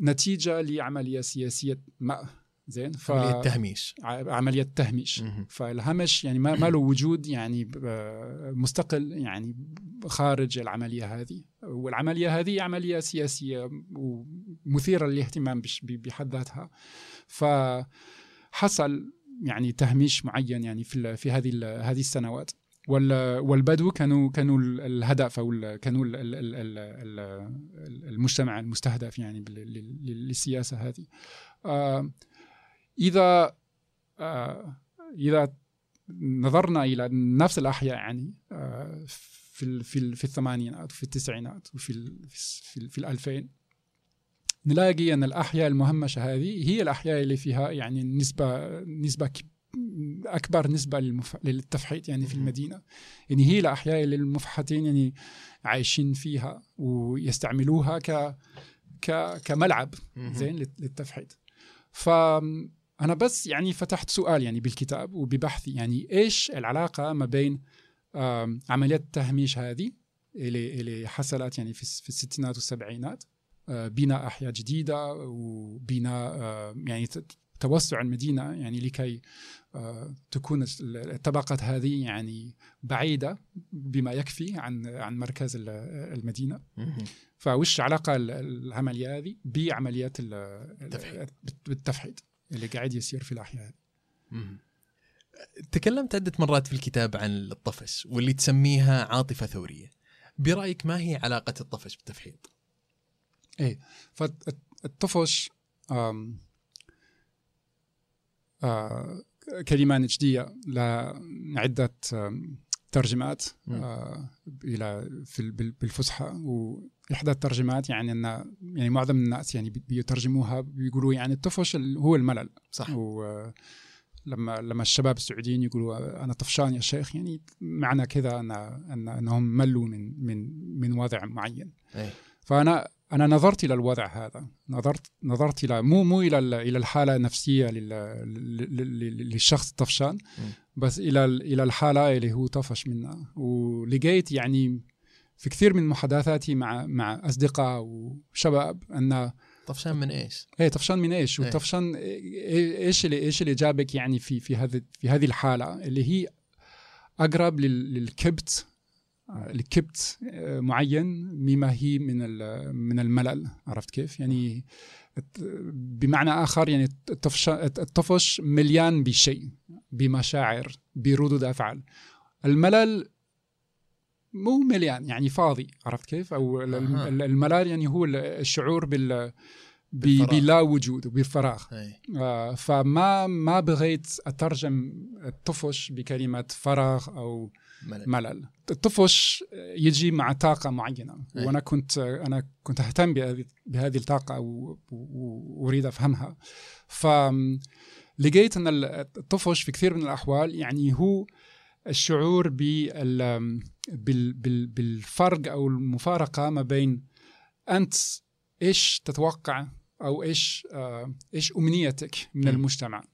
نتيجة لعملية سياسية ما زين؟ ف عملية تهميش. عملية تهميش. فالهمش يعني ما, ما له وجود يعني مستقل يعني خارج العملية هذه. والعملية هذه عملية سياسية ومثيرة للاهتمام بحد ذاتها. فحصل يعني تهميش معين يعني في في هذه هذه السنوات. وال- والبدو كانوا كانوا ال- الهدف أو كانوا ال- ال- ال- ال- ال- المجتمع المستهدف يعني للسياسة هذه. آه، إذا آه، إذا نظرنا إلى نفس الأحياء يعني آه، في في في الثمانينات وفي التسعينات وفي في في الألفين نلاقي أن الأحياء المهمشة هذه هي الأحياء اللي فيها يعني نسبة نسبة كب- أكبر نسبة للمف... للتفحيط يعني في. المدينة يعني هي الأحياء اللي المفحطين يعني عايشين فيها ويستعملوها ك ك كملعب. زين لل- للتفحيط فأنا بس يعني فتحت سؤال يعني بالكتاب وببحثي يعني إيش العلاقة ما بين عمليات التهميش هذه اللي اللي حصلت يعني في الس- في الستينات والسبعينات آه، بناء أحياء جديدة وبناء يعني توسع المدينة يعني لكي آه، تكون ال- الطبقات هذه يعني بعيدة بما يكفي عن عن مركز ال- المدينة مهم. فوش علاقة ال- العملية هذه بعمليات ال- التفحيط. بالتفحيط اللي قاعد يصير في الاحياء. تكلمت عدة مرات في الكتاب عن الطفش واللي تسميها عاطفة ثورية برأيك ما هي علاقة الطفش بالتفحيط؟ إيه فالطفش آم آه كلمة نجدية لعدة ترجمات آه إلى في بالفصحى. وإحدى الترجمات يعني ان يعني معظم الناس يعني بيترجموها بيقولوا يعني الطفش هو الملل. صح. لما لما الشباب السعوديين يقولوا أنا طفشان يا شيخ. يعني معنى كذا ان ان أنهم ملوا من من من وضع معين. أي. فأنا أنا نظرت إلى الوضع هذا نظرت نظرت إلى مو مو إلى إلى الحالة النفسية للشخص الطفشان بس إلى إلى الحالة اللي هو طفش منها ولقيت يعني في كثير من محادثاتي مع مع أصدقاء وشباب أن طفشان من إيش؟ إيه طفشان من إيش؟ إيه. وطفشان إيش اللي إيش اللي جابك يعني في في هذه في هذه الحالة اللي هي أقرب للكبت لكبت معين مما هي من من الملل. عرفت كيف؟ يعني بمعنى آخر يعني الطفش الطفش مليان بشيء بمشاعر بردود أفعال. الملل مو مليان يعني فاضي. عرفت كيف؟ أو الملل يعني هو الشعور بال بلا وجود وبالفراغ آه فما ما بغيت أترجم الطفش بكلمة فراغ أو ملل, ملل. الطفش يجي مع طاقة معينة. أي. وأنا كنت أنا كنت أهتم بهذه الطاقة وأريد أفهمها. فلقيت أن الطفش في كثير من الأحوال يعني هو الشعور بال بالفرق أو المفارقة ما بين أنت إيش تتوقع أو إيش آه إيش أمنيتك من المجتمع؟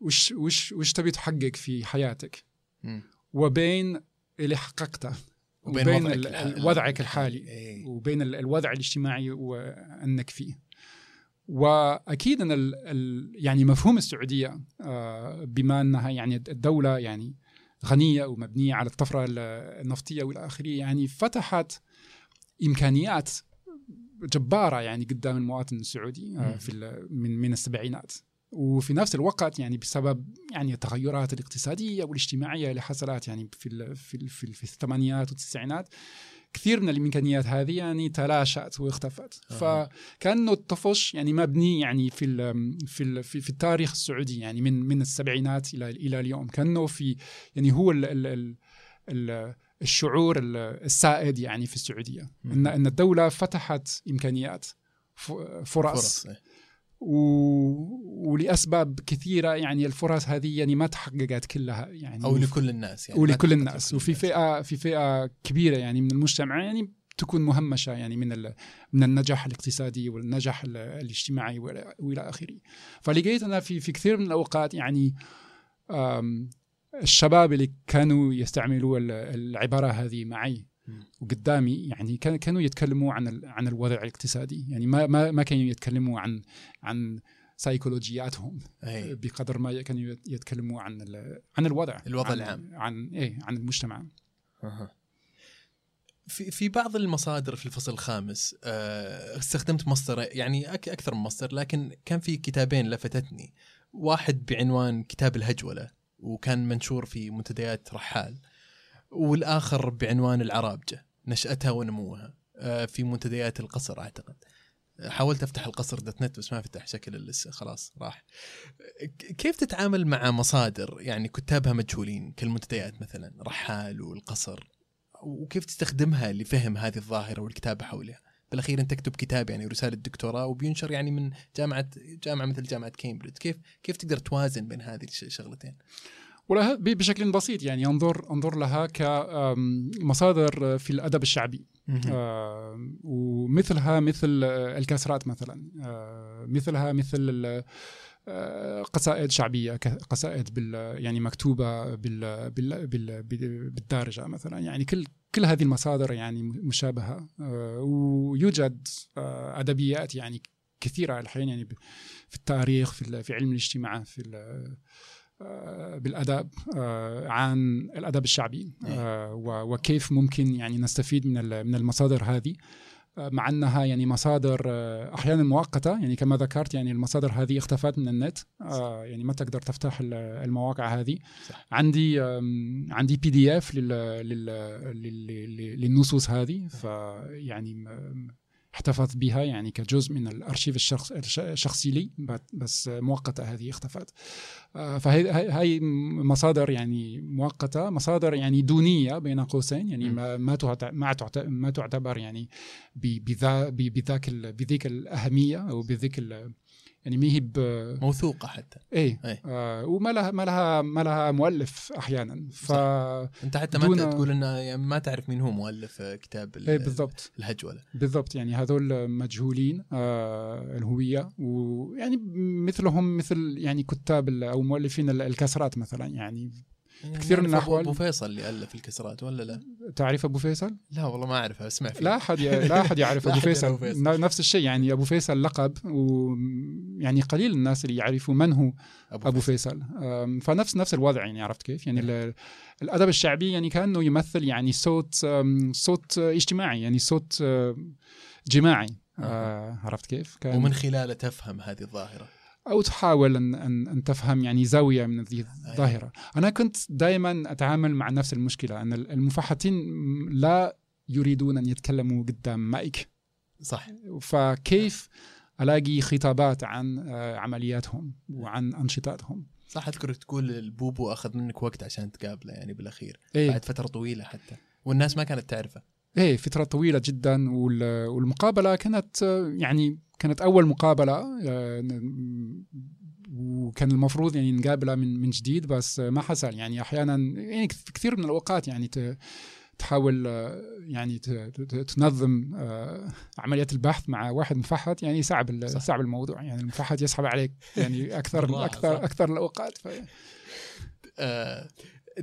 وش وش وش تبي تحقق في حياتك؟ وبين اللي حققته وبين, وبين وضعك, وضعك الحالي إيه. وبين الوضع الاجتماعي وأنك فيه. وأكيد أن ال ال يعني مفهوم السعودية آه بما أنها يعني الدولة يعني غنية ومبنية على الطفرة النفطية وإلى آخره يعني فتحت إمكانيات جبارة يعني قدام المواطن السعودي آه، في من من السبعينات. وفي نفس الوقت يعني بسبب يعني التغيرات الاقتصادية والاجتماعية اللي حصلت يعني في ال في ال في, ال في الثمانينات والتسعينات كثير من الامكانيات هذه يعني تلاشت واختفت. آه. فكأنه الطفش يعني مبني يعني في ال في ال في, في التاريخ السعودي يعني من من السبعينات إلى إلى اليوم. كأنه في يعني هو ال ال ال ال الشعور السائد يعني في السعودية. إن إن الدولة فتحت إمكانيات فرص, فرص. و... ولأسباب كثيرة يعني الفرص هذه يعني ما تحققت كلها يعني أو لكل الناس يعني ولكل الناس. وفي فئه في فئة كبيرة يعني من المجتمع يعني تكون مهمشة يعني من من النجاح الاقتصادي والنجاح الاجتماعي وإلى آخره. فلقيت أنا في في كثير من الأوقات يعني الشباب اللي كانوا يستعملوا العبارة هذه معي وقدامي يعني كانوا يتكلموا عن عن الوضع الاقتصادي. يعني ما ما ما كانوا يتكلموا عن عن سيكولوجياتهم أي. بقدر ما كانوا يتكلموا عن عن الوضع. الوضع عن العام. عن إيه عن المجتمع. أه. في في بعض المصادر في الفصل الخامس آه، استخدمت مصدر يعني أكثر من مصدر لكن كان في كتابين لفتتني. واحد بعنوان كتاب الهجولة وكان منشور في منتديات رحال. والآخر بعنوان العرابجة نشأتها ونموها آه، في منتديات القصر أعتقد. حاولت أفتح القصر دوت نت بس ما فتح شكل لسه خلاص راح. كيف تتعامل مع مصادر؟ يعني كتابها مجهولين كالمنتديات مثلا رحال والقصر وكيف تستخدمها لفهم هذه الظاهرة والكتابة حولها؟ بالأخير أنت تكتب كتاب يعني رسالة دكتوراه وبينشر يعني من جامعة جامعة مثل جامعة كامبريدج. كيف كيف تقدر توازن بين هذه الشغلتين ولها بشكل بسيط يعني انظر انظر لها كمصادر في الأدب الشعبي. ومثلها مثل الكسرات مثلا. مثلها مثل قصائد شعبية قصائد بال يعني مكتوبة بال بال بال بالدارجة مثلا. يعني كل كل هذه المصادر يعني مشابهة. ويوجد أدبيات يعني كثيرة الحين يعني في التاريخ في في علم الاجتماع في آه، بالأدب آه، عن الأدب الشعبي إيه. آه، وكيف ممكن يعني نستفيد من من المصادر هذه آه، مع أنها يعني مصادر آه، أحيانا مؤقتة يعني كما ذكرت يعني المصادر هذه اختفت من النت آه، يعني ما تقدر تفتح ال- المواقع هذه صح. عندي عندي بي دي اف للنصوص هذه فيعني احتفظت بها يعني كجزء من الأرشيف الشخص الش- الشخصي لي بس مؤقتة هذه اختفت آه، فهي مصادر يعني مؤقتة مصادر يعني دونية بين قوسين يعني. ما ما ما تعت- ما تعتبر يعني بذاك بذيك الأهمية أو بذيك يعني ما هي ب موثوقه حتى. إيه إيه. آه وما لها ما لها ما لها مؤلف أحيانا. ف أنت حتى ما دون- تقول إنه يعني ما تعرف مين هو مؤلف كتاب ال- إيه بالضبط. الهجولة. بالضبط يعني هذول مجهولين آه الهوية. ويعني مثلهم مثل يعني كتاب أو مؤلفين ال- الكسرات مثلا يعني كثير من أبو- الأحوال- ابو فيصل اللي الف الكسرات ولا لا؟ تعرف أبو فيصل؟ لا والله ما اعرفها اسمع فيه. لا أحد لا أحد يعرف أبو أحد يعرف فيصل. أبو فيصل. نفس الشيء يعني أبو فيصل لقب ويعني قليل الناس اللي يعرفوا من هو أبو فيصل. أم، فنفس نفس الوضع يعني عرفت كيف؟ يعني ال- الأدب الشعبي يعني كأنه يمثل يعني صوت صوت اجتماعي يعني صوت جماعي. آه، عرفت كيف؟ كأن ومن خلاله تفهم هذه الظاهرة. أو تحاول ان ان, أن تفهم يعني زاوية من هذه الظاهرة. أنا كنت دائما أتعامل مع نفس المشكلة أن المفحطين لا يريدون أن يتكلموا قدام مايك. صح. فكيف ألاقي خطابات عن آه، عملياتهم وعن انشطتهم صح اذكرك تقول البوبو أخذ منك وقت عشان تقابله يعني بالأخير. إيه. بعد فترة طويلة حتى. والناس ما كانت تعرفه. إيه فترة طويلة جدا وال- والمقابلة كانت يعني كانت أول مقابلة آه، وكان المفروض يعني نقابله من من جديد بس ما حصل يعني أحيانا يعني كث- كثير من الأوقات يعني تحاول آه، يعني تنظم آه، عمليات البحث مع واحد مفحط يعني صعب. صعب الموضوع يعني المفحط يسحب عليك يعني أكثر أكثر. أكثر الأوقات ف...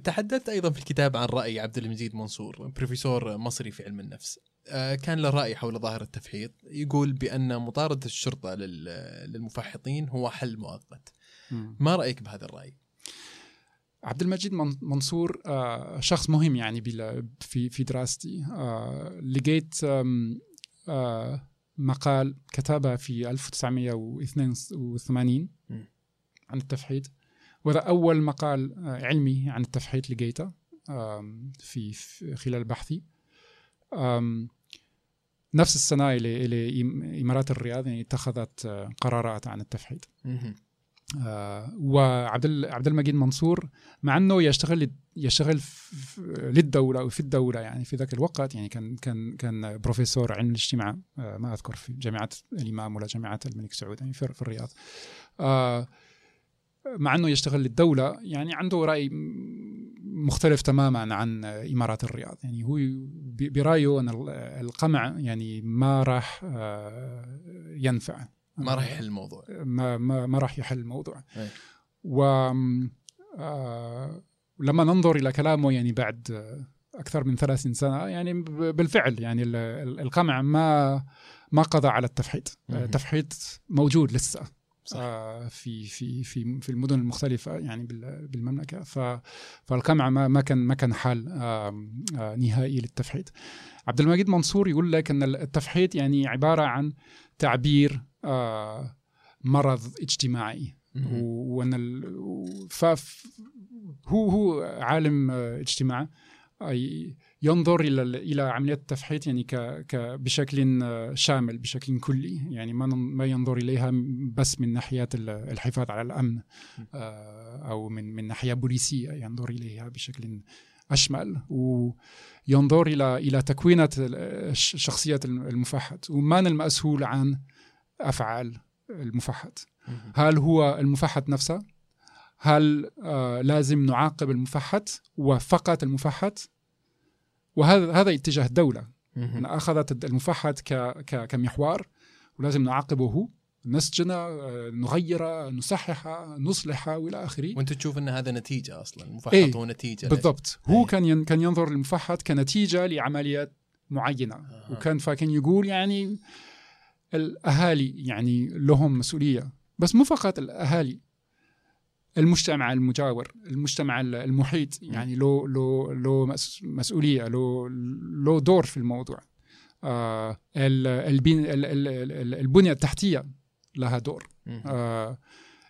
تحدثت أيضا في الكتاب عن رأي عبد المجيد منصور بروفيسور مصري في علم النفس. أه كان له رأي حول ظاهرة التفحيط. يقول بأن مطارده الشرطة لل- للمفحطين هو حل مؤقت. ما رأيك بهذا الرأي؟ عبد المجيد من- منصور آه، شخص مهم يعني في في دراستي. آه، لقيت آه، مقال كتبه في 1982 مم. عن التفحيط. وهذا أول مقال آه، علمي عن التفحيط لقيته في خلال بحثي. نفس السنة اللي اللي إم- إمارات الرياض يعني اتخذت آه، قرارات عن التفحيط. آه، وعبد عبد المجيد منصور مع إنه يشتغل يشتغل للدولة وفي الدولة يعني في ذاك الوقت يعني كان كان كان بروفيسور علم الاجتماع آه، ما أذكر في جامعة الإمام ولا جامعة الملك سعود يعني في في الرياض. آه، مع إنه يشتغل للدولة يعني عنده رأي مختلف تماما عن إمارات الرياض. يعني هو برأيه أن ال- القمع يعني ما راح آه، ينفع. ما راح يحل الموضوع. ما ما, ما راح يحل الموضوع. أي. و آه، لما ننظر إلى كلامه يعني بعد أكثر من 30 سنة يعني بالفعل يعني ال- ال- القمع ما ما قضى على التفحيط. التفحيط موجود لسه. صح. آه، في في في في المدن المختلفة يعني بال- بالمملكة. فالقمع ما ما كان ما كان حل آه، نهائي للتفحيط. عبد المجيد منصور يقول لك إن التفحيط يعني عبارة عن تعبير آه، مرض اجتماعي. وإن هو هو عالم اجتماع. ينظر إلى ال- إلى عمليات التفحيط يعني ك... ك بشكل آه، شامل بشكل كلي. يعني ما ما ينظر إليها بس من ناحية ال- الحفاظ على الأمن آه، أو من من ناحية بوليسية ينظر إليها بشكل أشمل. وينظر إلى إلى تكوينه شخصيه المفحط ومن المسؤول عن أفعال المفحط. هل هو المفحط نفسه؟ هل آه لازم نعاقب المفحط وفقط المفحط وهذا هذا اتجاه الدولة. مهم. أن ك ك كمحور ولازم نعاقبه نسجنه آه، نغيره نصححه نصلحه وإلى آخره. وأنت تشوف أن هذا نتيجة أصلا المفحط إيه، هو نتيجة بالضبط. هو أي. كان كان ينظر للمفحط كنتيجة لعمليات معينة. أها. وكان فكان يقول يعني الأهالي يعني لهم مسؤولية. بس مو فقط الأهالي. المجتمع المجاور المجتمع المحيط يعني له له له مس- مسؤولية له له دور في الموضوع. آه، ال- البن- ال- ال- ال- البنية التحتية لها دور. آه،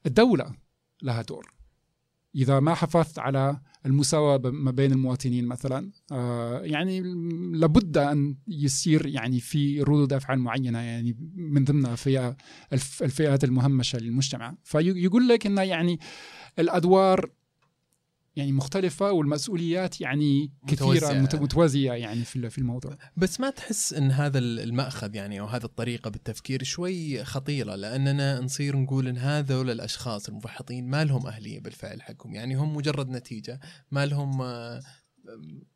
الدولة لها دور. إذا ما حافظت على المساواة ما بين المواطنين مثلا. آه، يعني لابد أن يصير يعني في ردود أفعال معينة يعني من ضمنها فئة الف- الفئات المهمشة للمجتمع. فيقول لك أن يعني الأدوار يعني مختلفة والمسؤوليات يعني كثيرة متوزعة. مت- متوازية يعني في في الموضوع. بس ما تحس إن هذا المأخذ يعني أو هذه الطريقة بالتفكير شوي خطيرة؟ لأننا نصير نقول إن هذول الأشخاص المفحطين ما لهم أهلية بالفعل حقهم. يعني هم مجرد نتيجة ما لهم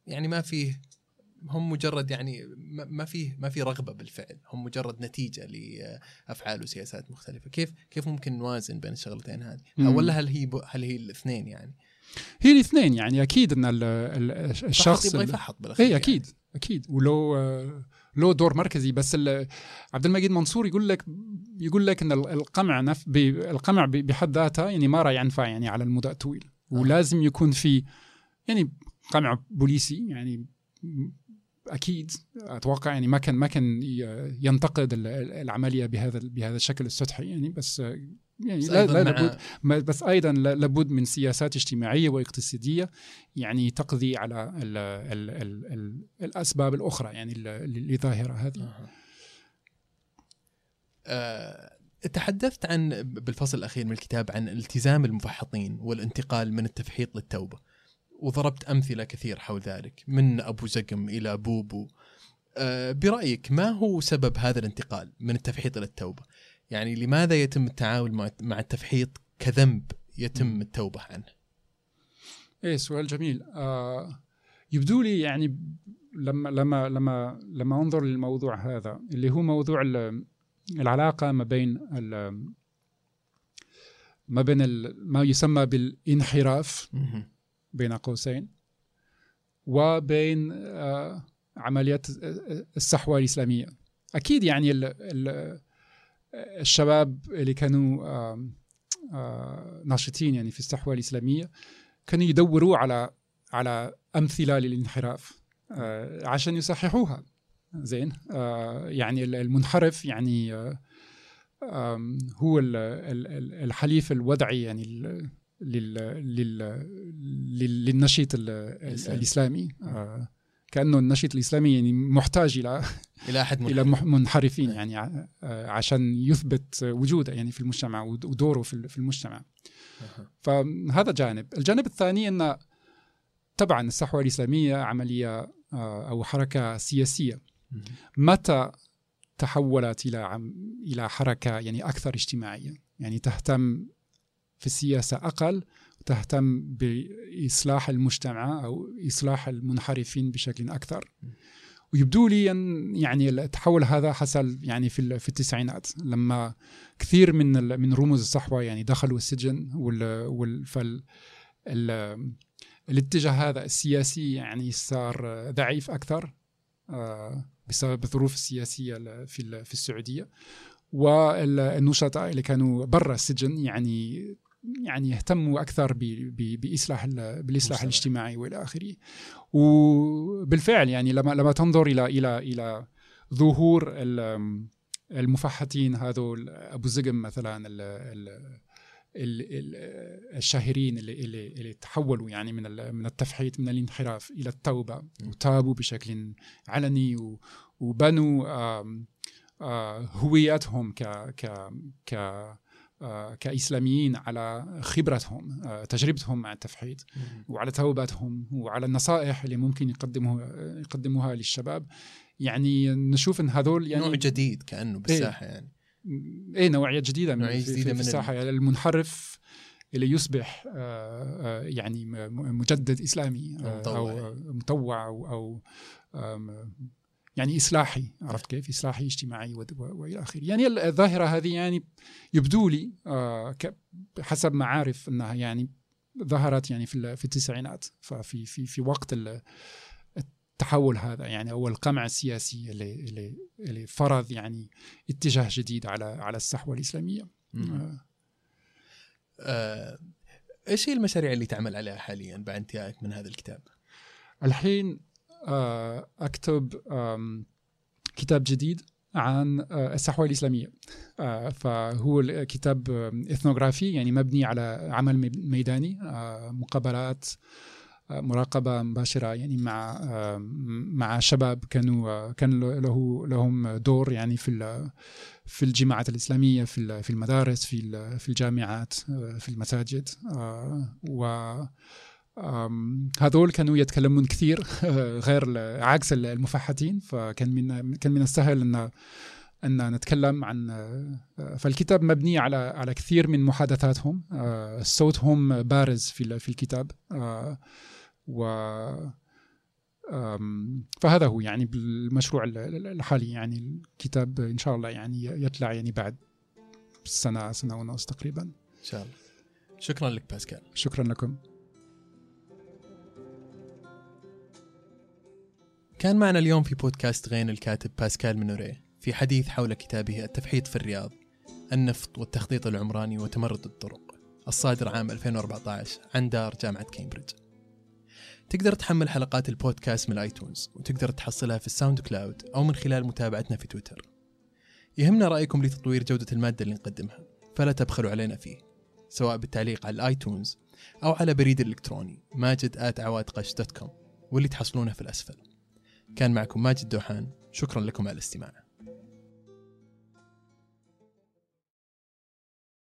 يعني ما فيه هم مجرد يعني ما فيه ما في رغبة بالفعل. هم مجرد نتيجة لأفعال وسياسات مختلفة. كيف كيف ممكن نوازن بين الشغلتين هذه. ولا هل هي هل هي الاثنين يعني؟ هي الاثنين يعني ال- ال- الشخص يبغى يفحط بالأخير اي يعني. أكيد أكيد. ولو آه، له دور مركزي بس عبد المجيد منصور يقول لك يقول لك إن ال- القمع نف القمع بحد ذاتها يعني ما راح ينفع يعني على المدى الطويل. ولازم يكون في يعني قمع بوليسي يعني أكيد أتوقع يعني ما كان ما كان ينتقد ال- ال- العملية بهذا بهذا الشكل السطحي يعني بس آه، يعني بس لا, أيضاً لا لابد بس أيضا لا- لابد من سياسات اجتماعية واقتصادية يعني تقضي على ال ال ال ال الأسباب الأخرى يعني ال- لظاهرة هذه. أها. آه، تحدثت عن بالفصل الأخير من الكتاب عن التزام المفحطين والانتقال من التفحيط للتوبة وضربت أمثلة كثير حول ذلك من أبو زقم إلى بوبو. آه، برأيك ما هو سبب هذا الانتقال من التفحيط إلى التوبة يعني لماذا يتم التعامل مع- التفحيط كذنب يتم التوبة عنه؟ إيه سؤال جميل. آه يبدو لي يعني لما لما لما لما أنظر للموضوع هذا اللي هو موضوع ال- العلاقة ما بين ما بين ما يسمى بالانحراف. بين قوسين وبين آه، عمليات الصحوة الإسلامية. أكيد يعني ال ال الشباب اللي كانوا ناشطين يعني في الصحوة الإسلامية كانوا يدوروا على على أمثلة للانحراف عشان يصححوها. زين يعني ال- المنحرف يعني هو ال- ال- ال- الحليف الوضعي يعني لل لل للنشيط. الإسلامي. آه، كأنه النشيط الإسلامي يعني محتاج إلى إلى منحرف. مح- منحرفين يعني ع- آه، عشان يثبت وجوده يعني في المجتمع ود- ودوره في ال- في المجتمع. فهذا جانب الجانب الثاني إن طبعا الصحوة الإسلامية عملية آه، أو حركة سياسية. متى تحولت إلى إلى حركة يعني أكثر اجتماعية يعني تهتم في السياسة أقل وتهتم بإصلاح المجتمع أو إصلاح المنحرفين بشكل أكثر. ويبدو لي أن يعني التحول هذا حصل يعني في في التسعينات لما كثير من من رموز الصحوة يعني دخلوا السجن وال, فال ال- الاتجاه هذا السياسي يعني صار ضعيف أكثر آه، بسبب الظروف السياسية في في السعودية. والنشطاء اللي كانوا برا السجن يعني يعني يهتموا أكثر بإصلاح ال- بالإصلاح. الاجتماعي والى آخره وبالفعل يعني لما لما تنظر إلى إلى إلى ظهور ال- المفحطين هذول أبو زقم مثلا ال ال ال ال الشاهرين اللي اللي اللي تحولوا يعني من من التفحيط من الانحراف إلى التوبة وتابوا بشكل علني وبنوا آه، هوياتهم ك ك ك آه، كإسلاميين على خبرتهم آه، تجربتهم مع التفحيط. وعلى توباتهم وعلى النصائح اللي ممكن يقدموها يقدموها للشباب يعني نشوف إن هذول يعني نوع جديد كأنه بالساحة يعني إيه نوعية جديدة من نوعية في, جديدة في, من الساحه يعني المنحرف اللي يصبح آه، يعني مجدد إسلامي مطوع. أو مطوع أو آم، يعني إصلاحي عرفت كيف؟ إصلاحي اجتماعي وإلى آخره، يعني الظاهرة هذه يعني يبدو لي آه، حسب ما عارف إنها يعني ظهرت يعني في في التسعينات ففي في في وقت ال- التحول هذا يعني أو القمع السياسي اللي اللي اللي فرض يعني اتجاه جديد على على الصحوة الإسلامية. آه، آه، إيش هي المشاريع اللي تعمل عليها حاليا بعد انتهائك من هذا الكتاب؟ الحين أكتب آم، كتاب جديد عن آه، الصحوة الإسلامية. آه، فهو كتاب إثنوغرافي يعني مبني على عمل ميداني مقابلات مراقبة مباشرة يعني مع مع شباب كانوا كان له لهم دور يعني في في الجماعات الإسلامية في في المدارس في في الجامعات في المساجد و هذول كانوا يتكلمون كثير غير عكس المفحتين فكان من كان من السهل ان إن نتكلم عن فالكتاب مبني على على كثير من محادثاتهم. صوتهم بارز في في الكتاب. و فهذا هو يعني بالمشروع الحالي. يعني الكتاب إن شاء الله يعني يطلع يعني بعد سنه سنة ونص تقريبا. إن شاء الله. شكرا لك باسكال. شكرا لكم. كان معنا اليوم في بودكاست غين الكاتب باسكال منوري في حديث حول كتابه التفحيط في الرياض النفط والتخطيط العمراني وتمرد الطرق الصادر عام 2014 عن دار جامعة كامبريدج. تقدر تحمل حلقات البودكاست من ال iTunes وتقدر تحصلها في ال SoundCloud أو من خلال متابعتنا في تويتر. يهمنا رأيكم لتطوير جودة المادة اللي نقدمها فلا تبخلوا علينا فيه سواء بالتعليق على ال iTunes أو على بريد الإلكتروني ماجد at واللي تحصلونه في الأسفل. كان معكم ماجد دوحان. شكرا لكم على الاستماع.